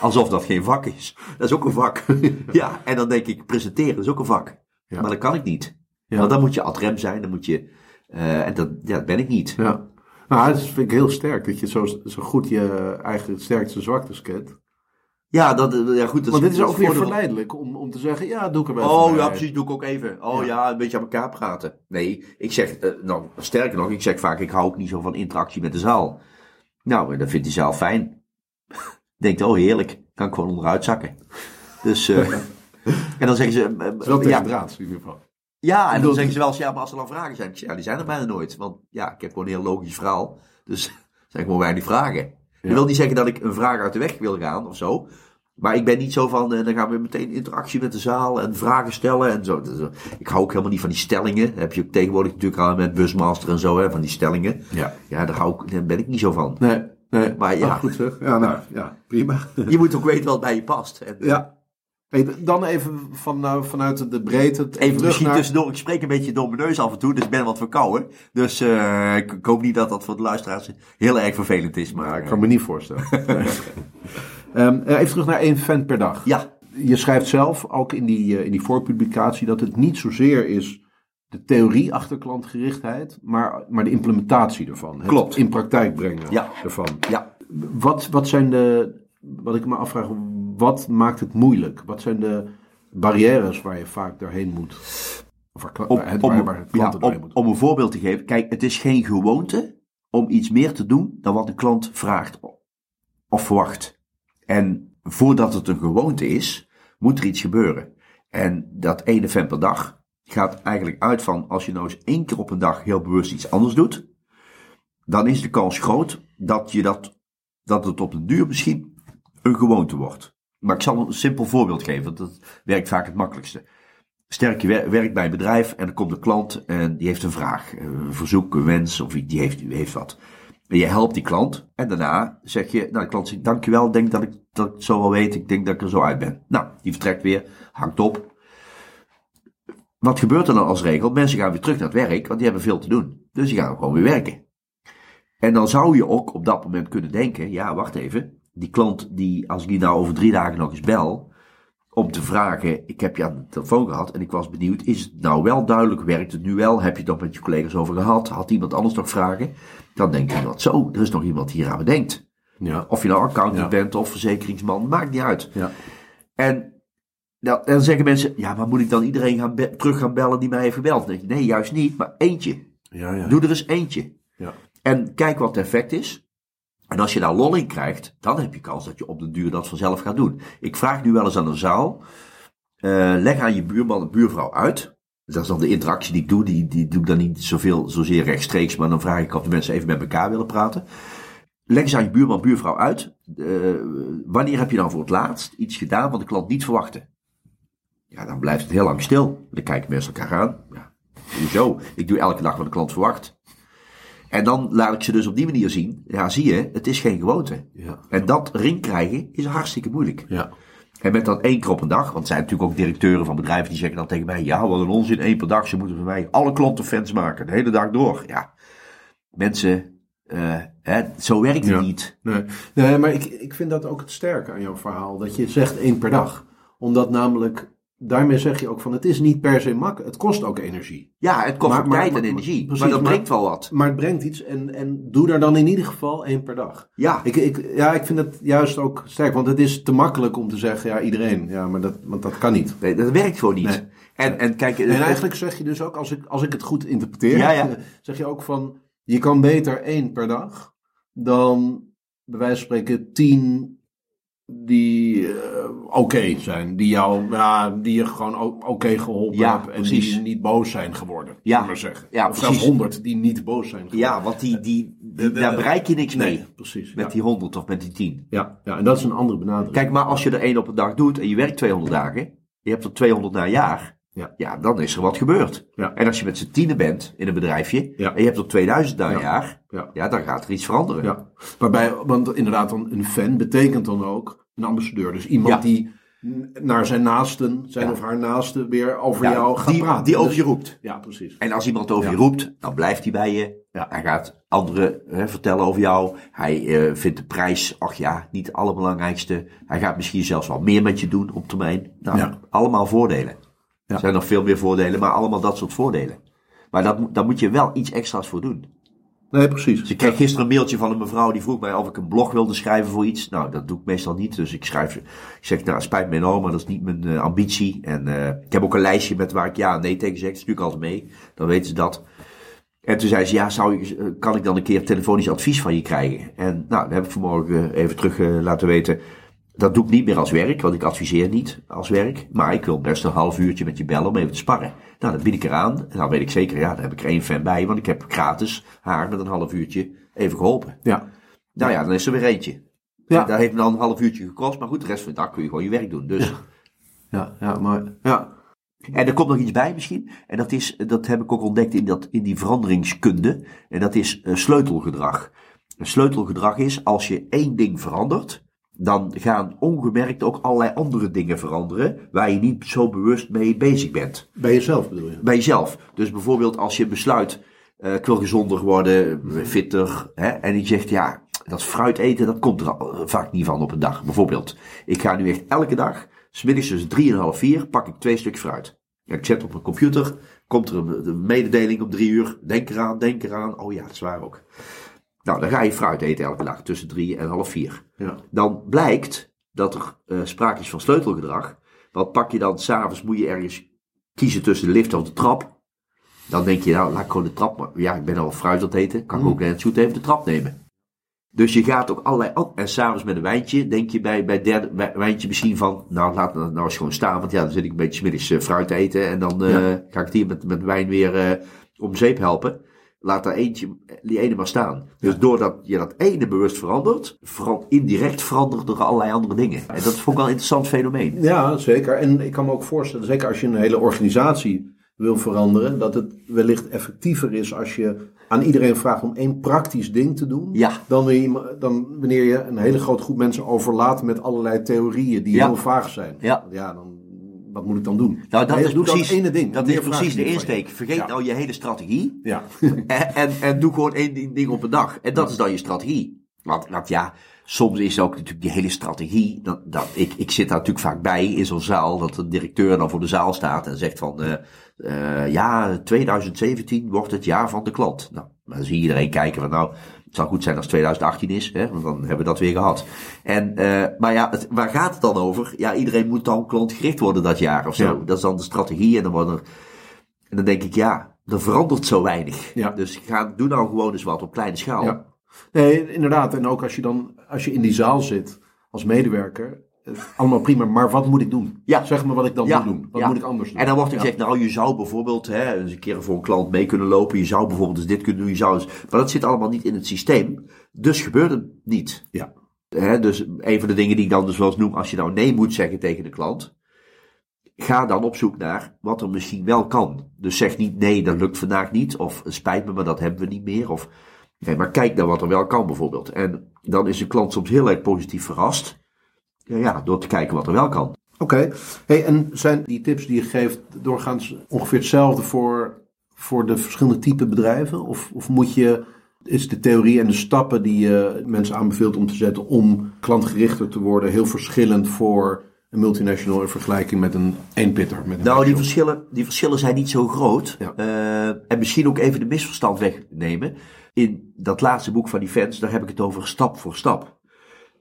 Alsof dat geen vak is. Dat is ook een vak. ja, en dan denk ik, presenteren is ook een vak. Ja. Maar dat kan ik niet. Ja. Want dan moet je ad rem zijn, dan moet je, eh, en dat, ja, dat ben ik niet. Ja. Nou, dat vind ik heel sterk, dat je zo, zo goed je eigen sterkste zwaktes kent. Ja, dat, eh, ja goed. Dat Want dit is ook weer verleidelijk om, om te zeggen, ja, doe ik wel Oh ja, precies, doe ik ook even. Oh Ja. ja, een beetje aan elkaar praten. Nee, ik zeg, eh, nou, sterker nog, ik zeg vaak, ik hou ook niet zo van interactie met de zaal. Nou, en dat vindt hij zelf fijn. Denkt, oh heerlijk, kan ik gewoon onderuit zakken. Dus, eh, en dan zeggen ze, eh, Het is wel ja, draad in ieder geval. ja, en dan zeggen ze wel eens, ja, maar als er dan vragen zijn, ja, die zijn er bijna nooit. Want ja, ik heb gewoon een heel logisch verhaal. Dus zijn gewoon weinig vragen. Dat wil niet zeggen dat ik een vraag uit de weg wil gaan of zo. Maar ik ben niet zo van, eh, dan gaan we meteen interactie met de zaal en vragen stellen en zo. Ik hou ook helemaal niet van die stellingen. Dat heb je ook tegenwoordig natuurlijk al met Busmaster en zo, hè, van die stellingen. Ja. Ja, daar, hou ik, daar ben ik niet zo van. Nee, nee. Maar ja. Goed zeg. Ja, nou, ja, prima. Je moet ook weten wat bij je past. En, Ja. Hey, dan even van, nou, vanuit de breedte. Even terug misschien naar- tussendoor, ik spreek een beetje door mijn neus af en toe, dus ik ben wat verkouden. Dus eh, ik, ik hoop niet dat dat voor de luisteraars heel erg vervelend is. Maar ik eh, kan me niet voorstellen. Ehm, eh, even terug naar één fan per dag. ja, Je schrijft zelf ook in die, eh, in die voorpublicatie dat het niet zozeer is de theorie achter klantgerichtheid, maar, maar de implementatie ervan. Het Klopt. in praktijk brengen Ja. ervan. ja, Wat, wat zijn de, wat ik me afvraag, wat maakt het moeilijk? Wat zijn de barrières waar je vaak doorheen moet? Of waar, om, het- om, waar, ja, om, moeten? om een voorbeeld te geven. Kijk, het is geen gewoonte om iets meer te doen dan wat de klant vraagt of verwacht. En voordat het een gewoonte is, moet er iets gebeuren. En dat ene fan per dag gaat eigenlijk uit van als je nou eens één keer op een dag heel bewust iets anders doet, dan is de kans groot dat, je dat, dat het op de duur misschien een gewoonte wordt. Maar ik zal een simpel voorbeeld geven, want dat werkt vaak het makkelijkste. Sterk, je wer- werkt bij een bedrijf en er komt een klant en die heeft een vraag, een verzoek, een wens of die heeft, die heeft wat. En je helpt die klant en daarna zeg je, nou de klant zegt dankjewel, denk dat ik, dat zo wel weet, ik denk dat ik er zo uit ben. Nou, die vertrekt weer, hangt op. Wat gebeurt er dan als regel? Mensen gaan weer terug naar het werk, want die hebben veel te doen. Dus die gaan gewoon weer werken. En dan zou je ook op dat moment kunnen denken, ja wacht even, die klant die, als ik die nou over drie dagen nog eens bel, om te vragen, ik heb je aan de telefoon gehad en ik was benieuwd, is het nou wel duidelijk, werkt het nu wel, heb je het nog met je collega's over gehad, had iemand anders nog vragen? Dan denk je dat zo, er is nog iemand die hier aan bedenkt. Ja. Of je nou accountant Ja. bent of verzekeringsman, maakt niet uit. Ja. En nou, dan zeggen mensen, ja, maar moet ik dan iedereen gaan terug gaan bellen die mij heeft gebeld? Dan denk je, nee, juist niet, maar eentje. Ja, ja. Doe er eens eentje. Ja. En kijk wat het effect is. En als je daar lol in krijgt, dan heb je kans dat je op de duur dat vanzelf gaat doen. Ik vraag nu wel eens aan een zaal, eh, leg aan je buurman en buurvrouw uit. Dat is dan de interactie die ik doe, die, die doe ik dan niet zoveel, zozeer rechtstreeks, maar dan vraag ik of de mensen even met elkaar willen praten. Leg eens aan je buurman, buurvrouw uit. eh, wanneer heb je dan voor het laatst iets gedaan wat de klant niet verwachtte? Ja, dan blijft het heel lang stil. Dan kijken mensen elkaar aan. Ja, hoezo? Ik doe elke dag wat de klant verwacht. En dan laat ik ze dus op die manier zien. Ja, zie je, het is geen gewoonte. Ja. En dat ring krijgen is hartstikke moeilijk. Ja. En met dat één keer op een dag, want er zijn natuurlijk ook directeuren van bedrijven die zeggen dan tegen mij: Ja, wat een onzin, één per dag. Ze moeten voor mij alle klanten fans maken, de hele dag door. Ja, mensen, eh, hè, zo werkt het Ja. niet. Nee, nee maar ik, ik vind dat ook het sterke aan jouw verhaal. Dat je zegt één per dag. Omdat namelijk, daarmee zeg je ook van het is niet per se makkelijk. Het kost ook energie. Ja, het kost Maar- ook maar- tijd maar- en energie, precies, maar dat brengt wel wat. Maar het brengt iets en, en doe er dan in ieder geval één per dag. Ja, Ik, ik, ja, ik vind het juist ook sterk. Want het is te makkelijk om te zeggen, ja iedereen. Ja, maar dat, want dat kan niet. nee, dat werkt gewoon niet. Nee. En, en kijk, En het- eigenlijk zeg je dus ook, als ik, als ik het goed interpreteer, Ja, ja. zeg je ook van, je kan beter één per dag dan bij wijze van spreken tien die eh, oké zijn. Die jou, ja, die je gewoon oké geholpen Ja, hebt en precies. die niet boos zijn geworden. Ja. maar zeggen. Ja, of zelfs honderd die niet boos zijn geworden. ja, want die, die, die- daar bereik je niks Nee, mee. precies. Met die 100 of met die 10. Ja, ja, en dat is een andere benadering. Kijk, maar als je er één op een dag doet en je werkt 200 dagen, je hebt er 200 na een jaar, Ja. ja, dan is er wat gebeurd. Ja. En als je met z'n tienen bent in een bedrijfje Ja. en je hebt er 2000 na een Ja. jaar, Ja. dan gaat er iets veranderen. Ja, waarbij, want inderdaad, dan een fan betekent dan ook een ambassadeur. Dus iemand die naar zijn naasten, zijn of haar naasten, weer over jou gaat die, praten. die over je roept. Ja, precies. En als iemand over je roept, dan blijft hij bij je. Ja. Hij gaat anderen hè, vertellen over jou. Hij eh, vindt de prijs, ach ja, niet het allerbelangrijkste. Hij gaat misschien zelfs wel meer met je doen op termijn. Nou, allemaal voordelen. Er zijn nog veel meer voordelen, maar allemaal dat soort voordelen. Maar dat, daar moet je wel iets extra's voor doen. Nee, precies. Dus ik kreeg gisteren een mailtje van een mevrouw die vroeg mij of ik een blog wilde schrijven voor iets. Nou, dat doe ik meestal niet. Dus ik schrijf, ik zeg, nou, spijt me enorm, maar dat is niet mijn uh, ambitie. En uh, ik heb ook een lijstje met waar ik ja en nee tegen zeg. Dat stuur ik altijd mee. Dan weten ze dat. En toen zei ze, ja, zou ik, uh, kan ik dan een keer telefonisch advies van je krijgen? En nou, dat heb ik vanmorgen even terug laten weten. Dat doe ik niet meer als werk, want ik adviseer niet als werk. Maar ik wil best een half uurtje met je bellen om even te sparren. Nou, dat bied ik eraan. En dan weet ik zeker, ja, daar heb ik er één fan bij. Want ik heb gratis haar met een half uurtje even geholpen. Ja. Nou ja, dan is er weer eentje. Ja. En dat heeft me dan een half uurtje gekost. Maar goed, de rest van de dag kun je gewoon je werk doen. Dus. Ja, ja, maar ja. En er komt nog iets bij misschien. En dat is, dat heb ik ook ontdekt in, dat, in die veranderingskunde. En dat is uh, sleutelgedrag. Een sleutelgedrag is als je één ding verandert dan gaan ongemerkt ook allerlei andere dingen veranderen waar je niet zo bewust mee bezig bent. Bij jezelf bedoel je? Bij jezelf. Dus bijvoorbeeld als je besluit, uh, ik wil gezonder worden, fitter, hè, en je zegt ja, dat fruit eten, dat komt er vaak niet van op een dag. Bijvoorbeeld, ik ga nu echt elke dag, smiddags tussen drie en half vier, pak ik twee stuk fruit. Ja, ik zet op mijn computer, komt er een, een mededeling om drie uur, denk eraan, denk eraan, oh ja, dat is waar ook. Nou, dan ga je fruit eten elke dag tussen drie en half vier. Ja. Dan blijkt dat er uh, sprake is van sleutelgedrag. Want pak je dan s'avonds, moet je ergens kiezen tussen de lift of de trap. Dan denk je, nou, laat ik gewoon de trap maar. Ja, ik ben al fruit aan het eten, kan ik ook net goed even de trap nemen. Dus je gaat ook allerlei. Oh, en s'avonds met een wijntje, denk je bij, bij derde bij wijntje misschien van. Nou, laat het nou eens gewoon staan. Want ja, dan zit ik een beetje middags uh, fruit eten. En dan uh, ja. ga ik het hier met, met wijn weer om zeep helpen laat daar eentje, die ene maar staan. Dus doordat je dat ene bewust verandert, veran indirect verandert er allerlei andere dingen. En dat vond ik wel een interessant fenomeen. Ja, zeker. En ik kan me ook voorstellen, zeker als je een hele organisatie wil veranderen, dat het wellicht effectiever is als je aan iedereen vraagt om één praktisch ding te doen. Ja. Dan, dan wanneer je een hele grote groep mensen overlaat met allerlei theorieën die ja. heel vaag zijn. Ja. ja dan wat moet ik dan doen? Nou, dat Nee, is precies, dat ene ding. Dat is precies de insteek. Vergeet Ja. nou je hele strategie. Ja. En, en, en doe gewoon één ding, op een dag. En dat is dan je strategie. Want, want ja, soms is ook natuurlijk die hele strategie. Dat, dat, ik, ik zit daar natuurlijk vaak bij in zo'n zaal. Dat de directeur dan voor de zaal staat en zegt van. eh eh, ja, 2017 wordt het jaar van de klant. Nou, dan zie je iedereen kijken van nou. Het zou goed zijn als 2018 is, hè, want dan hebben we dat weer gehad. En, eh, maar ja, het, waar gaat het dan over? Ja, iedereen moet dan klantgericht worden dat jaar of zo. Ja. Dat is dan de strategie. En dan, worden er, en dan denk ik, ja, er verandert zo weinig. Ja. Dus ga, doe nou gewoon eens wat op kleine schaal. Ja. Nee, inderdaad. En ook als je dan, als je in die zaal zit als medewerker, allemaal prima, maar wat moet ik doen? Ja. Zeg me wat ik dan Ja. moet doen. Wat Ja. moet ik anders doen? En dan wordt er gezegd, nou, je zou bijvoorbeeld hè, eens een keer voor een klant mee kunnen lopen. Je zou bijvoorbeeld eens dit kunnen doen. Je zou eens... Maar dat zit allemaal niet in het systeem. Dus gebeurt het niet. Ja. Hè, dus een van de dingen die ik dan dus wel eens noem, als je nou nee moet zeggen tegen de klant, ga dan op zoek naar wat er misschien wel kan. Dus zeg niet nee, dat lukt vandaag niet, of spijt me, maar dat hebben we niet meer. Of, nee, maar kijk naar wat er wel kan bijvoorbeeld. En dan is de klant soms heel erg positief verrast. Ja, door te kijken wat er wel kan. Oké. Hey, en zijn die tips die je geeft doorgaans ongeveer hetzelfde voor, voor de verschillende type bedrijven? Of, of moet je, is de theorie en de stappen die je mensen aanbeveelt om te zetten om klantgerichter te worden heel verschillend voor een multinational in vergelijking met een eenpitter? Met een Nou, die verschillen, die verschillen zijn niet zo groot. Ja. Eh, en misschien ook even de misverstand wegnemen. In dat laatste boek van die fans, daar heb ik het over stap voor stap.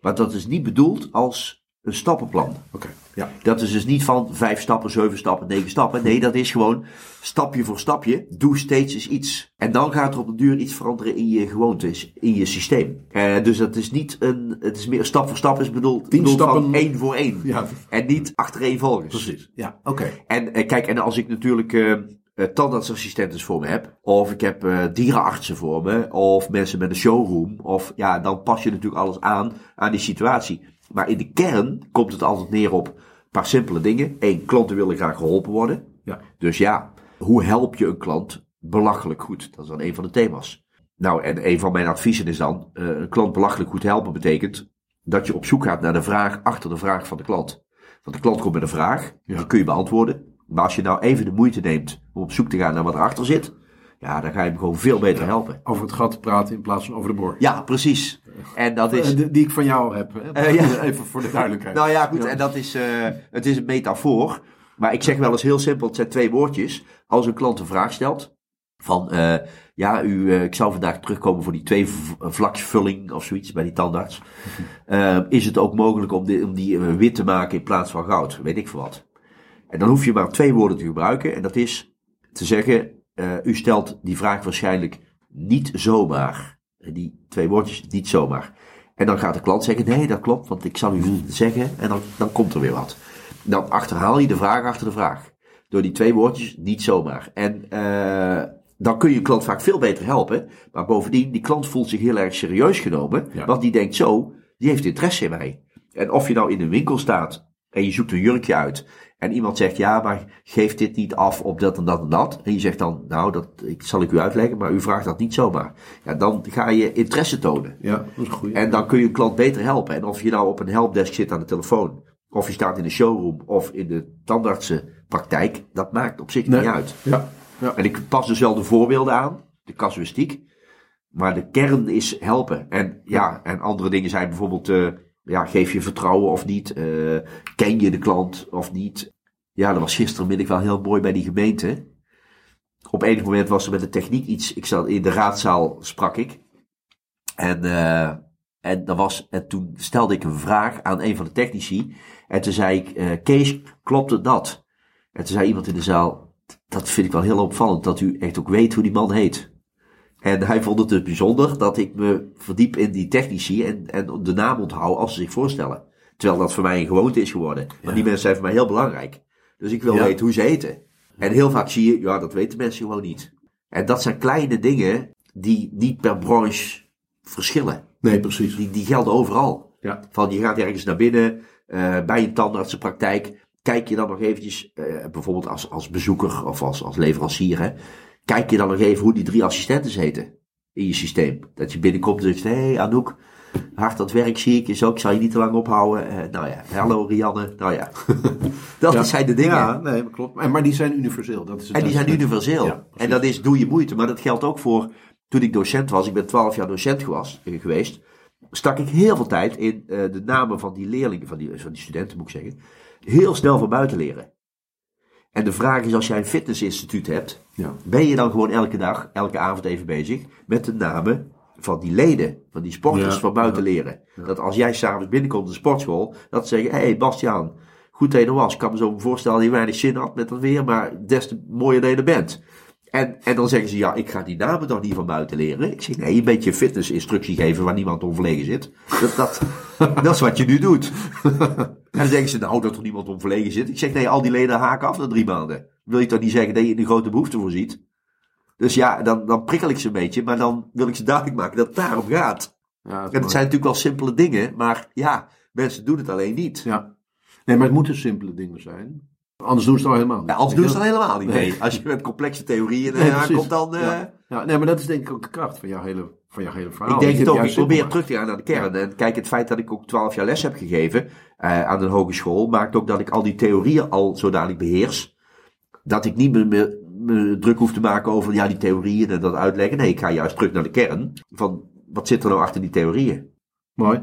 Maar dat is niet bedoeld als een stappenplan. Oké, ja. Dat is dus niet van vijf stappen, zeven stappen, negen stappen. Nee, dat is gewoon stapje voor stapje. Doe steeds eens iets. En dan gaat er op de duur iets veranderen in je gewoontes, in je systeem. Eh, dus dat is niet een, het is meer stap voor stap is bedoeld, Tien bedoeld van stappen. één voor één. Ja, En niet achtereenvolgens. precies. Ja, oké. En eh, kijk, en als ik natuurlijk eh eh, tandartsassistenten voor me heb, of ik heb eh, dierenartsen voor me, of mensen met een showroom, of ja, dan pas je natuurlijk alles aan aan die situatie. Maar in de kern komt het altijd neer op een paar simpele dingen. Eén, klanten willen graag geholpen worden. Ja. Dus ja, hoe help je een klant belachelijk goed? Dat is dan een van de thema's. Nou, en een van mijn adviezen is dan, eh, een klant belachelijk goed helpen betekent dat je op zoek gaat naar de vraag achter de vraag van de klant. Want de klant komt met een vraag, Ja. die kun je beantwoorden. Maar als je nou even de moeite neemt om op zoek te gaan naar wat erachter zit, ja, dan ga je hem gewoon veel beter helpen. Over het gat praten in plaats van over de boor. Ja, precies. En dat is. Eh, die, ik van jou heb. Hè? Eh, ja. Even voor de duidelijkheid. Nou ja, goed, Ja. en dat is, eh, het is een metafoor. Maar ik zeg wel eens heel simpel, het zijn twee woordjes. Als een klant een vraag stelt, Van, uh, ja, u, ik zou vandaag terugkomen voor die twee vlaksvulling of zoiets bij die tandarts. Is het ook mogelijk om, die, om die wit te maken in plaats van goud? Weet ik veel wat. En dan hoef je maar twee woorden te gebruiken. En dat is te zeggen, u stelt die vraag waarschijnlijk niet zomaar. Die twee woordjes, niet zomaar. En dan gaat de klant zeggen, nee, dat klopt, want ik zal u zeggen. En dan, dan komt er weer wat. Dan achterhaal je de vraag achter de vraag. Door die twee woordjes, niet zomaar. En uh, dan kun je een klant vaak veel beter helpen. Maar bovendien, die klant voelt zich heel erg serieus genomen. Want die denkt zo, die heeft interesse in mij. En of je nou in een winkel staat en je zoekt een jurkje uit. En iemand zegt, ja, maar geef dit niet af op dat en dat en dat. En je zegt dan, nou, dat ik, zal ik u uitleggen, maar u vraagt dat niet zomaar. Ja, dan ga je interesse tonen. Ja, dat is goed. En dan kun je een klant beter helpen. En of je nou op een helpdesk zit aan de telefoon, of je staat in de showroom, of in de tandartsenpraktijk, dat maakt op zich niet uit. Ja. Ja. En ik pas dus wel de voorbeelden aan, de casuïstiek. Maar de kern is helpen. En ja, en andere dingen zijn bijvoorbeeld, uh, ja, geef je vertrouwen of niet? Uh, ken je de klant of niet? Ja, dat was gistermiddag wel heel mooi bij die gemeente. Op enig moment was er met de techniek iets. Ik zat in de raadzaal, sprak ik. En, uh, en, dat was, en toen stelde ik een vraag aan een van de technici. En toen zei ik, Kees, klopte dat? En toen zei iemand in de zaal, dat vind ik wel heel opvallend, dat u echt ook weet hoe die man heet. En hij vond het dus bijzonder dat ik me verdiep in die technici en, en de naam onthoud als ze zich voorstellen. Terwijl dat voor mij een gewoonte is geworden. Maar die mensen zijn voor mij heel belangrijk. Dus ik wil weten hoe ze heten. En heel vaak zie je, ja, dat weten mensen gewoon niet. En dat zijn kleine dingen die niet per branche verschillen. Nee, precies. Die, die gelden overal. Ja. Van je gaat ergens naar binnen, uh, bij een tandartsenpraktijk kijk je dan nog eventjes, uh, bijvoorbeeld als, als bezoeker of als, als leverancier, hè, kijk je dan nog even hoe die drie assistenten heten in je systeem. Dat je binnenkomt en zegt, hé hey, Anouk, hard aan het werk zie ik, is ook, ik zal je niet te lang ophouden. Uh, nou ja, hallo Rianne, nou ja. dat ja. zijn de dingen. Ja, nee, klopt. Maar die zijn universeel. Dat is het en die zijn universeel. Ja, en dat is, doe je moeite. Maar dat geldt ook voor, toen ik docent was, ik ben twaalf jaar docent gewas, geweest, stak ik heel veel tijd in uh, de namen van die leerlingen, van die, van die studenten moet ik zeggen heel snel van buiten leren. En de vraag is, als jij een fitnessinstituut hebt, ja. ben je dan gewoon elke dag, elke avond even bezig met de namen van die leden, van die sporters Ja, van buiten ja, leren. Dat als jij s'avonds binnenkomt in de sportschool, dat ze zeggen, hé hey, Bastiaan, goed dat je er was. Ik kan me zo voorstellen dat je weinig zin had met dat weer, maar des te mooier dat je er bent. En, en dan zeggen ze, ja, ik ga die namen toch niet van buiten leren. Ik zeg, nee, een beetje fitnessinstructie geven waar niemand onverlegen zit. Dat, dat, dat is wat je nu doet. en dan zeggen ze, nou, dat er niemand onverlegen zit. Ik zeg, nee, al die leden haken af na drie maanden. Wil je toch niet zeggen dat je de grote behoefte voorziet? Dus ja, dan, dan prikkel ik ze een beetje, maar dan wil ik ze duidelijk maken dat het daarom gaat. Ja, En het mooi. zijn natuurlijk wel simpele dingen, maar ja, mensen doen het alleen niet. Ja. Nee, maar het moeten simpele dingen zijn. Anders doen ze het al helemaal niet. Ja, anders doen ze het dan helemaal niet. Nee. Als je met complexe theorieën Nee, aankomt, dan... eh? Ja. ja, nee, maar dat is denk ik ook de kracht van jouw hele, van jouw hele verhaal. Ik denk het ook. Ik probeer terug te gaan naar de kern. En kijk, het feit dat ik ook twaalf jaar les heb gegeven eh, aan een hogeschool, maakt ook dat ik al die theorieën al zodanig beheers. Dat ik niet meer me, me druk hoef te maken over ja, die theorieën en dat uitleggen. Nee, ik ga juist terug naar de kern. Van wat zit er nou achter die theorieën? Mooi.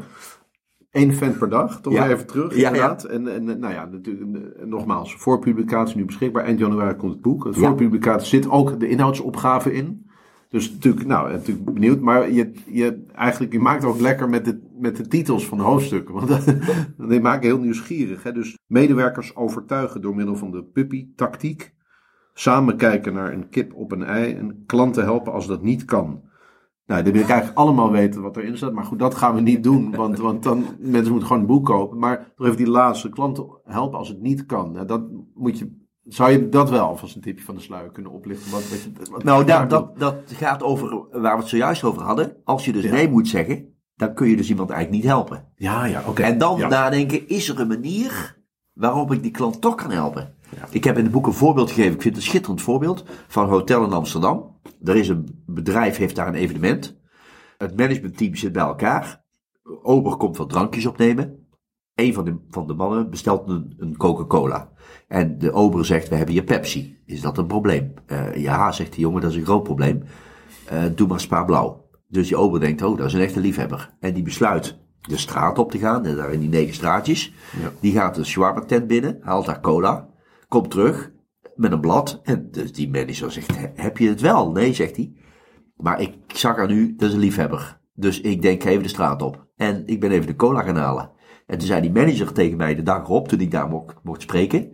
Eén vent per dag, toch Ja. even terug, Ja, inderdaad. En, en nou ja, natuurlijk, nogmaals, voor publicatie nu beschikbaar. Eind januari komt het boek. Ja. Voor publicatie zit ook de inhoudsopgave in. Dus natuurlijk, nou, natuurlijk benieuwd. Maar je, je, eigenlijk, je maakt ook lekker met de, met de titels van de hoofdstukken. Want die maken heel nieuwsgierig. Hè? Dus medewerkers overtuigen door middel van de puppy-tactiek. Samen kijken naar een kip op een ei. En klanten helpen als dat niet kan. Nou, dan wil ik eigenlijk allemaal weten wat erin staat. Maar goed, dat gaan we niet doen. Want, want dan, mensen moeten gewoon een boek kopen. Maar nog even die laatste. Klanten helpen als het niet kan. Nou, dat moet je, zou je dat wel alvast een tipje van de sluier kunnen oplichten? Wat, wat, je- wat Nou, dat, dat, dat gaat over waar we het zojuist over hadden. Als je dus Ja. nee moet zeggen, dan kun je dus iemand eigenlijk niet helpen. Ja, ja, oké. En dan Ja. nadenken, is er een manier waarop ik die klant toch kan helpen? Ik heb in het boek een voorbeeld gegeven, ik vind het een schitterend voorbeeld, van een hotel in Amsterdam. Er is een bedrijf, heeft daar een evenement. Het managementteam zit bij elkaar. Ober komt wat drankjes opnemen. Een van de, van de mannen bestelt een, een Coca-Cola. En de ober zegt, we hebben hier Pepsi. Is dat een probleem? Eh, ja, zegt de jongen, dat is een groot probleem. Eh, doe maar Spa Blauw. Dus die ober denkt, oh, dat is een echte liefhebber. En die besluit de straat op te gaan, en daar in die negen straatjes. Ja. Die gaat de shawarma tent binnen, haalt daar cola, komt terug. met een blad. En dus die manager zegt, "He- heb je het wel? Nee, zegt hij. Maar ik zag aan u, dat is een liefhebber. Dus ik denk, even de straat op. En ik ben even de cola gaan halen. En toen zei die manager tegen mij de dag erop, toen ik daar mocht, mocht spreken.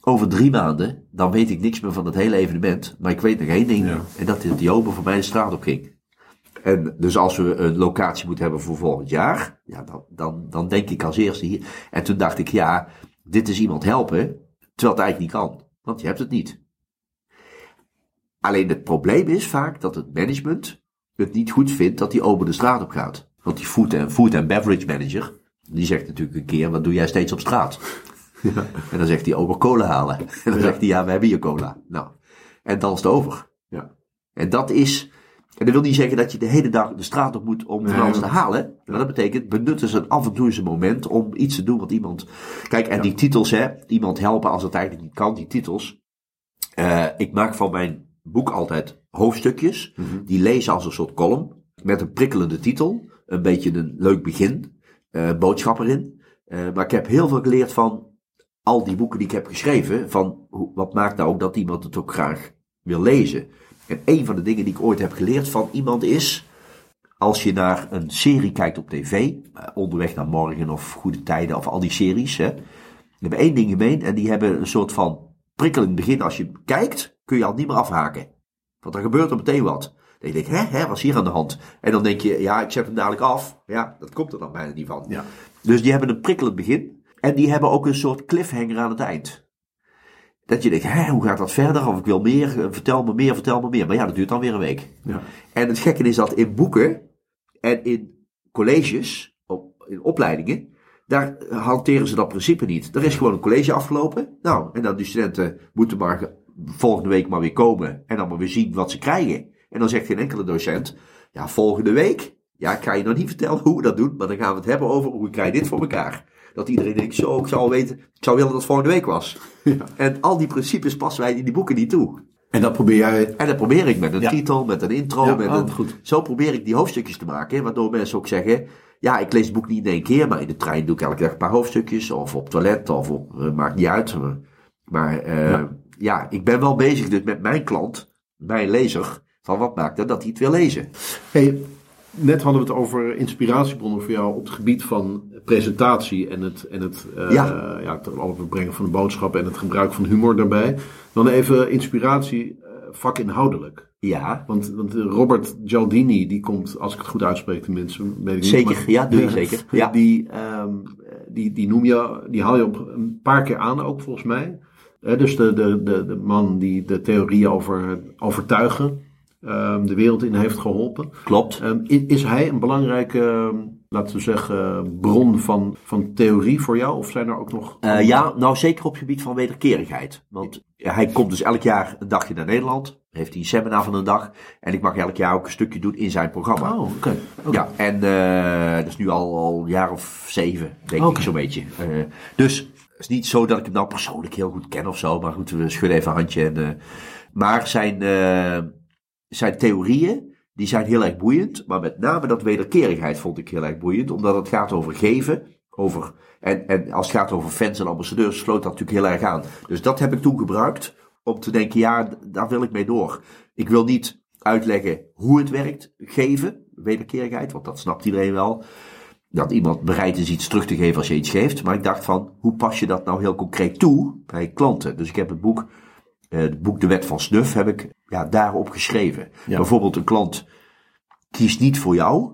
Over drie maanden, dan weet ik niks meer van het hele evenement. Maar ik weet nog één ding. Ja. En dat is dat die ober voor mij de straat op ging. En dus als we een locatie moeten hebben voor volgend jaar, ja, dan, dan, dan denk ik als eerste hier. En toen dacht ik, ja, dit is iemand helpen, terwijl het eigenlijk niet kan. Want je hebt het niet. Alleen het probleem is vaak dat het management het niet goed vindt dat die ober de straat op gaat. Want die food en, food en beverage manager, die zegt natuurlijk een keer, wat doe jij steeds op straat? En dan zegt hij, ober cola halen. En dan Ja. zegt hij, ja, we hebben hier cola. Nou, en dan is het over. Ja. En dat is, en dat wil niet zeggen dat je de hele dag de straat op moet om van alles te halen. Maar dat betekent, benutten ze af en toe eens een moment om iets te doen wat iemand... Kijk, en die titels, hè, iemand helpen als het eigenlijk niet kan, die titels. Eh, ik maak van mijn boek altijd hoofdstukjes, Mhm. die lezen als een soort column, met een prikkelende titel, een beetje een leuk begin, eh, boodschap erin. Eh, maar ik heb heel veel geleerd van al die boeken die ik heb geschreven, van wat maakt nou ook dat iemand het ook graag wil lezen. En een van de dingen die ik ooit heb geleerd van iemand is, als je naar een serie kijkt op tv, eh, Onderweg naar Morgen of Goede Tijden of al die series, hè, die hebben één ding gemeen en die hebben een soort van prikkelend begin. Als je kijkt, kun je al niet meer afhaken. Want dan gebeurt er meteen wat. Dan denk je, hè, hè, wat is hier aan de hand? En dan denk je, ja, ik zet hem dadelijk af. Ja, dat komt er dan bijna niet van. Ja. Dus die hebben een prikkelend begin. En die hebben ook een soort cliffhanger aan het eind. Dat je denkt, hè, hoe gaat dat verder? Of ik wil meer, eh, vertel me meer, vertel me meer. Maar ja, dat duurt dan weer een week. Ja. En het gekke is dat in boeken en in colleges, op, in opleidingen, daar hanteren ze dat principe niet. Er is gewoon een college afgelopen. Nou, en dan die studenten moeten maar ge- volgende week maar weer komen en dan maar weer zien wat ze krijgen. En dan zegt geen enkele docent, ja, volgende week, ja, ik ga je nog niet vertellen hoe we dat doen, maar dan gaan we het hebben over hoe krijg je dit voor elkaar. Dat iedereen denkt, zo, ik zou weten, ik zou willen dat het volgende week was. En al die principes passen wij in die boeken niet toe. En dat probeer jij. En dat probeer ik met een Ja. titel, met een intro. Ja, met oh, een, goed. Zo probeer ik die hoofdstukjes te maken. Waardoor mensen ook zeggen: Ja, ik lees het boek niet in één keer. Maar in de trein doe ik elke dag een paar hoofdstukjes. Of op toilet. Of op. eh, maakt niet uit. Maar eh, Ja. ja. ik ben wel bezig dus met mijn klant, mijn lezer. Van wat maakt het dat hij het wil lezen? Hey, net hadden we het over inspiratiebronnen voor jou op het gebied van presentatie en het, en het, eh, Ja. ja, het overbrengen van de boodschap en het gebruik van humor daarbij. Dan even inspiratie eh, vakinhoudelijk. Ja, Want, want Robert Gialdini, die komt, als ik het goed uitspreek tenminste, weet ik niet. Zeker, maar- ja, doe je zeker, ja. Die, ehm, die, die noem je, die haal je op een paar keer aan ook volgens mij. Dus de, de, de, de man die de theorieën over overtuigen de wereld in heeft geholpen. klopt. Ehm, is hij een belangrijke, ehm, laten we zeggen, bron van, van theorie voor jou? Of zijn er ook nog... Eh, ja, nou zeker op het gebied van wederkerigheid. Want hij komt dus elk jaar een dagje naar Nederland. Heeft hij een seminar van een dag. En ik mag elk jaar ook een stukje doen in zijn programma. Oh, oké. Ja, en eh, dat is nu al, al een jaar of zeven, denk Oké. ik zo'n beetje. Eh, dus het is niet zo dat ik hem nou persoonlijk heel goed ken of zo. Maar goed, we schudden even een handje. En, maar zijn, zijn theorieën, die zijn heel erg boeiend. Maar met name dat wederkerigheid vond ik heel erg boeiend. Omdat het gaat over geven. Over, en, en als het gaat over fans en ambassadeurs, sloot dat natuurlijk heel erg aan. Dus dat heb ik toen gebruikt om te denken, ja, daar wil ik mee door. Ik wil niet uitleggen hoe het werkt, geven, wederkerigheid, want dat snapt iedereen wel. Dat iemand bereid is iets terug te geven als je iets geeft. Maar ik dacht van, hoe pas je dat nou heel concreet toe bij klanten? Dus ik heb het boek, eh, het boek De Wet van Snuf, heb ik ja, daarop geschreven. Ja. Bijvoorbeeld een klant kiest niet voor jou.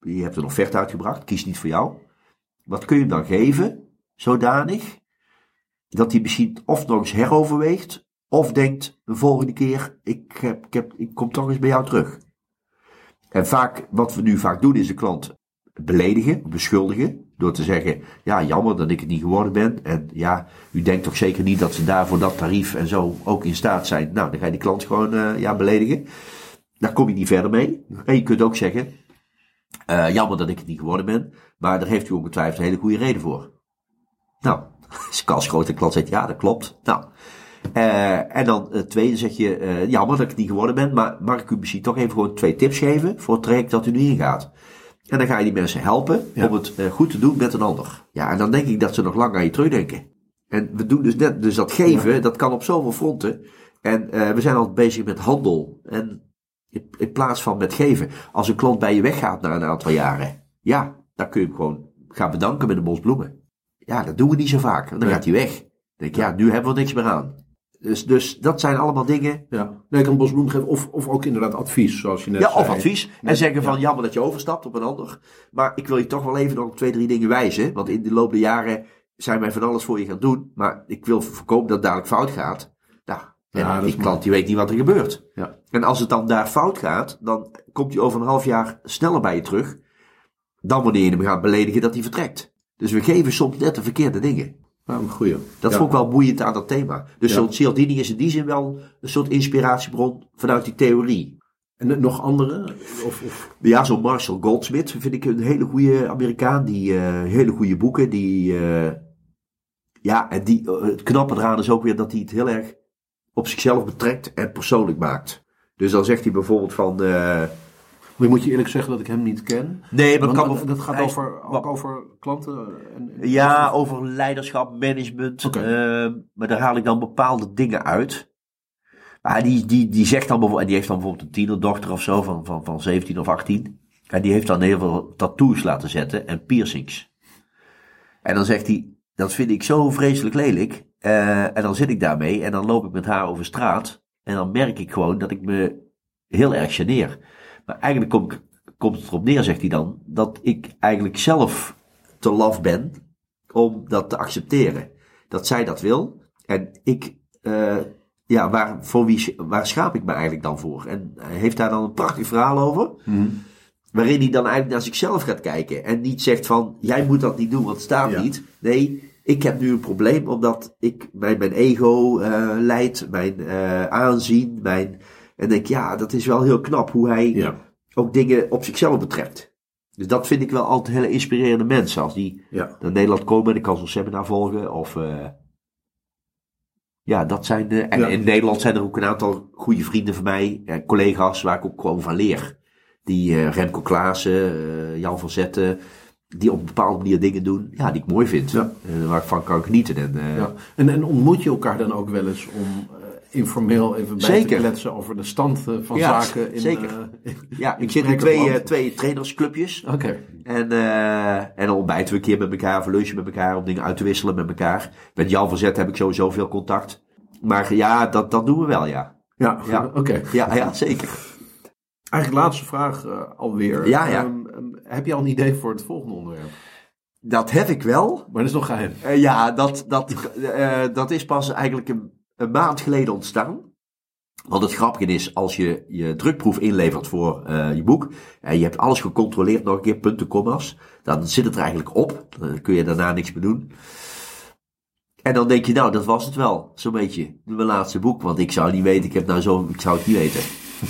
Je hebt een offerte uitgebracht, kiest niet voor jou. Wat kun je hem dan geven, zodanig, dat hij misschien of nog eens heroverweegt, of denkt de volgende keer, ik, heb, ik, heb, ik kom toch eens bij jou terug. En vaak, wat we nu vaak doen, is de klant beledigen, beschuldigen, door te zeggen, ja, jammer dat ik het niet geworden ben. En ja, u denkt toch zeker niet dat ze daar voor dat tarief en zo ook in staat zijn. Nou, dan ga je die klant gewoon eh, ja, beledigen. Daar kom je niet verder mee. En je kunt ook zeggen, eh, jammer dat ik het niet geworden ben, maar daar heeft u ongetwijfeld een hele goede reden voor. Nou, als kans groot de klant zegt, ja, dat klopt. Nou, eh, en dan het tweede zeg je, jammer dat ik het niet geworden ben, maar mag ik u misschien toch even gewoon twee tips geven voor het traject dat u nu ingaat? En dan ga je die mensen helpen Ja. om het eh, goed te doen met een ander. Ja, en dan denk ik dat ze nog lang aan je terugdenken. En we doen dus net, dus dat geven, dat kan op zoveel fronten. En eh, we zijn al bezig met handel. En in, in plaats van met geven. Als een klant bij je weggaat na een aantal jaren. Ja, dan kun je hem gewoon gaan bedanken met een bos bloemen. Ja, dat doen we niet zo vaak. Dan Nee. gaat hij weg. Dan denk ik, ja, nu hebben we niks meer aan. Dus, dus dat zijn allemaal dingen. Ja. Nee, ik kan bos bloem geven. Of, of ook inderdaad advies, zoals je net Ja, zei. of advies. En zeggen van, ja. jammer dat je overstapt op een ander. Maar ik wil je toch wel even nog op twee, drie dingen wijzen. Want in de loop der jaren zijn wij van alles voor je gaan doen. Maar ik wil voorkomen dat het dadelijk fout gaat. Nou, en Ja, die klant die weet niet wat er gebeurt. Ja. En als het dan daar fout gaat, dan komt hij over een half jaar sneller bij je terug. Dan wanneer je hem gaat beledigen dat hij vertrekt. Dus we geven soms net de verkeerde dingen. Ja, een goeie. Dat Ja. vond ik wel boeiend aan dat thema. Dus Ja. zo'n Cialdini is in die zin wel een soort inspiratiebron vanuit die theorie. En nog andere? Of, of, Ja, zo'n Marshall Goldsmith vind ik een hele goede Amerikaan. Die eh, hele goede boeken. Die, eh, ja, en die, eh, het knappe eraan is ook weer dat hij het heel erg op zichzelf betrekt en persoonlijk maakt. Dus dan zegt hij bijvoorbeeld van... maar moet je eerlijk zeggen dat ik hem niet ken? nee, maar kan dat, dat gaat is- over, ook over klanten? En, en- Ja, over leiderschap, management. Oké. eh, maar daar haal ik dan bepaalde dingen uit. Maar die, die, die zegt dan bijvoorbeeld, en die heeft dan bijvoorbeeld een tienerdochter of zo van, van, van 17 of 18. En die heeft dan heel veel tattoos laten zetten en piercings. En dan zegt hij, dat vind ik zo vreselijk lelijk. Eh, en dan zit ik daarmee en dan loop ik met haar over straat. En dan merk ik gewoon dat ik me heel erg geneer. Maar eigenlijk kom ik, komt het erop neer, zegt hij dan, dat ik eigenlijk zelf te laf ben om dat te accepteren. Dat zij dat wil. En ik, eh, ja, waar, voor wie, waar schaap ik me eigenlijk dan voor? En hij heeft daar dan een prachtig verhaal over. Mhm. Waarin hij dan eigenlijk naar zichzelf gaat kijken. En niet zegt van, jij moet dat niet doen, want het staat Ja. niet. Nee, ik heb nu een probleem omdat ik mijn, mijn ego eh leid, mijn eh, aanzien, mijn... En denk, ja, dat is wel heel knap hoe hij Ja. ook dingen op zichzelf betrekt. Dus dat vind ik wel altijd hele inspirerende mensen. Als die Ja. naar Nederland komen en ik kan zo'n seminar volgen. Of, eh, ja, dat zijn de. En Ja. in Nederland zijn er ook een aantal goede vrienden van mij, eh, collega's, waar ik ook gewoon van leer. Die eh, Remco Klaassen, eh, Jan van Zetten, die op een bepaalde manier dingen doen, ja, die ik mooi vind. Ja. Waar ik van kan genieten. En, Ja. En, en ontmoet je elkaar dan ook wel eens om informeel even bij Zeker. te kletsen over de stand eh, van Ja, zaken? In, zeker. eh, in- ja, in ik zit in twee, eh, twee trainersclubjes. Oké. En, eh, en dan ontbijten we een keer met elkaar, of lunchen met elkaar, om dingen uit te wisselen met elkaar. Met Jan van Zet heb ik sowieso veel contact. Maar ja, dat, dat doen we wel, ja. Ja, Ja. oké. Ja, ja zeker. Eigenlijk laatste vraag alweer. Ja, ja. Ehm, ehm, heb je al een idee voor het volgende onderwerp? Dat heb ik wel. Maar dat is nog geheim. Eh, ja, dat, dat, dat is pas eigenlijk een, een maand geleden ontstaan. Want het grappige is, als je je drukproef inlevert voor eh, je boek. en je hebt alles gecontroleerd, nog een keer punten, commas. dan zit het er eigenlijk op. Dan kun je daarna niks meer doen. En dan denk je, nou, dat was het wel. Zo'n beetje. Mijn laatste boek. Want ik zou niet weten, ik heb nou zo, ik zou het niet weten.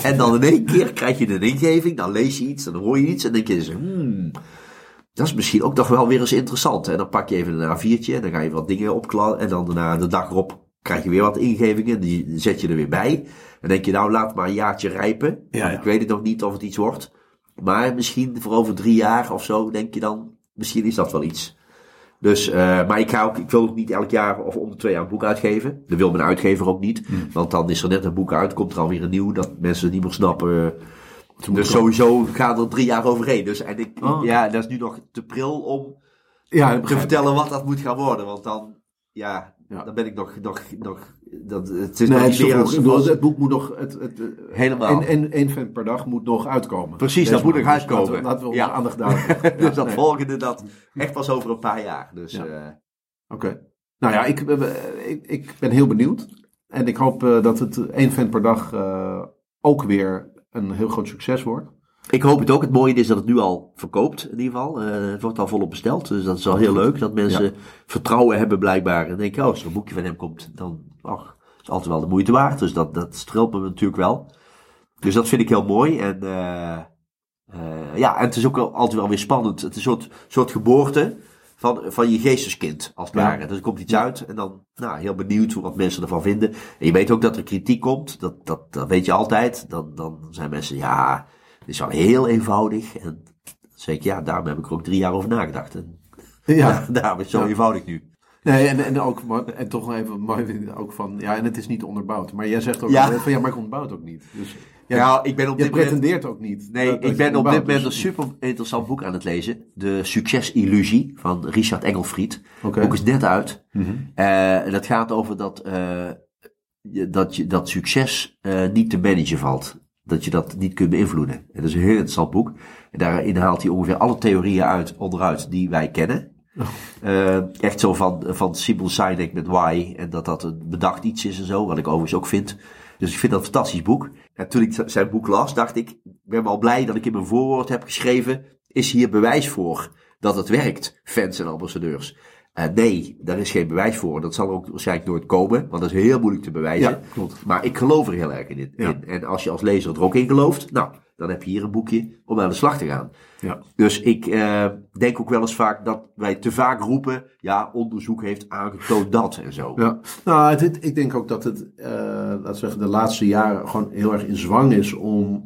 En dan in één keer krijg je een ingeving. Dan lees je iets, dan hoor je iets. En dan denk je, dus, hmm, dat is misschien ook nog wel weer eens interessant. En dan pak je even een A4'tje en dan ga je wat dingen opklappen. En dan daarna de dag erop krijg je weer wat ingevingen. Die zet je er weer bij. Dan denk je, nou laat maar een jaartje rijpen. Ja, ja. Ik weet het nog niet of het iets wordt. Maar misschien voor over drie jaar of zo denk je dan, misschien is dat wel iets. Dus, eh, maar ik, ga ook, ik wil ook niet elk jaar of om de twee jaar een boek uitgeven. Dat wil mijn uitgever ook niet. Want dan is er net een boek uit, komt er alweer een nieuw, dat mensen het niet meer snappen. Dus sowieso gaan er drie jaar overheen. Dus en ik, Oh, ja, dat is nu nog te pril om Ja, te vertellen wat dat moet gaan worden. Want dan, ja, Ja. dan ben ik nog, nog, nog dat, het is Nee, nog het, als- ik als- boek moet nog. Het, Helemaal. En, en één vent per dag moet nog uitkomen. Precies, Deze dat moet nog Dus uitkomen. Laten we Ja. aandacht daar. dus dat volgende, dat echt pas over een paar jaar. Dus, Ja. eh, Oké. Nou ja, ik, eh, ik, ik ben heel benieuwd. En ik hoop eh, dat het één vent per dag eh, ook weer een heel groot succes wordt. Ik hoop het ook. Het mooie is dat het nu al verkoopt, in ieder geval. Eh, het wordt al volop besteld. Dus dat is al heel leuk. Dat mensen vertrouwen hebben blijkbaar. En denken, oh, als er een boekje van hem komt, dan ach, is het altijd wel de moeite waard. Dus dat, dat streelt me natuurlijk wel. Dus dat vind ik heel mooi. En eh, ja, en het is ook altijd wel weer spannend. Het is een soort, soort geboorte van, van je geesteskind, als het Ja. ware. Dus er komt iets uit en dan nou, heel benieuwd hoe wat mensen ervan vinden. En je weet ook dat er kritiek komt. Dat, dat, dat weet je altijd. Dan, dan zijn mensen, ja, is wel heel eenvoudig. En dan zeg ik, ja, daarom heb ik er ook drie jaar over nagedacht. En Ja. daarom is het zo Ja. eenvoudig nu. Nee, en, en, ook, maar- en toch even mooi ook van, ja, en het is niet onderbouwd. Maar jij zegt ook Ja. van, ja, maar ik ontbouw het ook niet. Dus ja, Ja, ik ben op dit moment... pretendeert ook niet. Nee, dat- dat ik ben op dit moment een super interessant boek aan het lezen. De Succesillusie van Richard Engelfried. Oké. Ook is net uit. En dat gaat over dat, eh, dat, je, dat succes eh, niet te managen valt. Dat je dat niet kunt beïnvloeden. En dat is een heel interessant boek. En daarin haalt hij ongeveer alle theorieën uit, onderuit die wij kennen. Eh, echt zo van, van Simon Sinek met Why. En dat dat een bedacht iets is en zo. Wat ik overigens ook vind. Dus ik vind dat een fantastisch boek. En toen ik zijn boek las, dacht ik, ik ben wel blij dat ik in mijn voorwoord heb geschreven. Is hier bewijs voor dat het werkt, fans en ambassadeurs? Eh, nee, daar is geen bewijs voor. Dat zal ook waarschijnlijk nooit komen, want dat is heel moeilijk te bewijzen. Ja, klopt. Maar ik geloof er heel erg in. Ja. in. En als je als lezer er ook in gelooft, nou, dan heb je hier een boekje om aan de slag te gaan. Ja. Dus ik eh, denk ook wel eens vaak dat wij te vaak roepen, ja, onderzoek heeft aangetoond dat en zo. Ja, nou, ik denk ook dat het, eh, laten we zeggen, de laatste jaren gewoon heel erg in zwang is om,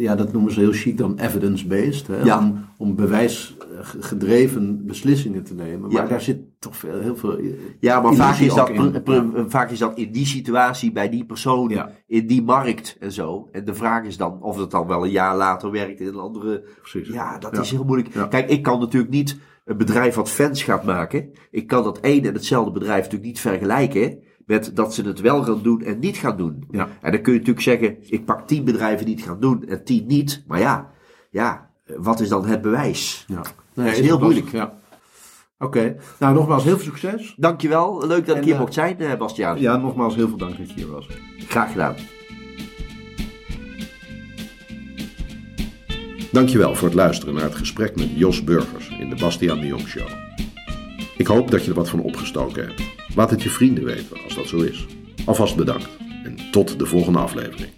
ja, dat noemen ze heel chic dan evidence-based, Ja. om, om bewijsgedreven beslissingen te nemen. Maar Ja. daar zit toch veel, heel veel. Ja, maar vaak is, dat, in. pr- vaak is dat in die situatie, bij die persoon, in die markt en zo. En de vraag is dan of het dan wel een jaar later werkt in een andere. Precies. Ja, dat is heel moeilijk. Kijk, ik kan natuurlijk niet een bedrijf wat fans gaat maken. Ik kan dat één en hetzelfde bedrijf natuurlijk niet vergelijken met dat ze het wel gaan doen en niet gaan doen. Ja. En dan kun je natuurlijk zeggen, ik pak tien bedrijven die het gaan doen en tien niet. Maar ja, ja, wat is dan het bewijs? Ja. Dat is heel moeilijk. Ja. Oké, nou nogmaals heel veel succes. Dankjewel, leuk dat ik hier eh, mocht zijn, eh, Bastiaan. Ja, nogmaals heel veel dank dat je hier was. Graag gedaan. Dankjewel voor het luisteren naar het gesprek met Jos Burgers in de Bastiaan de Jong Show. Ik hoop dat je er wat van opgestoken hebt. Laat het je vrienden weten als dat zo is. Alvast bedankt en tot de volgende aflevering.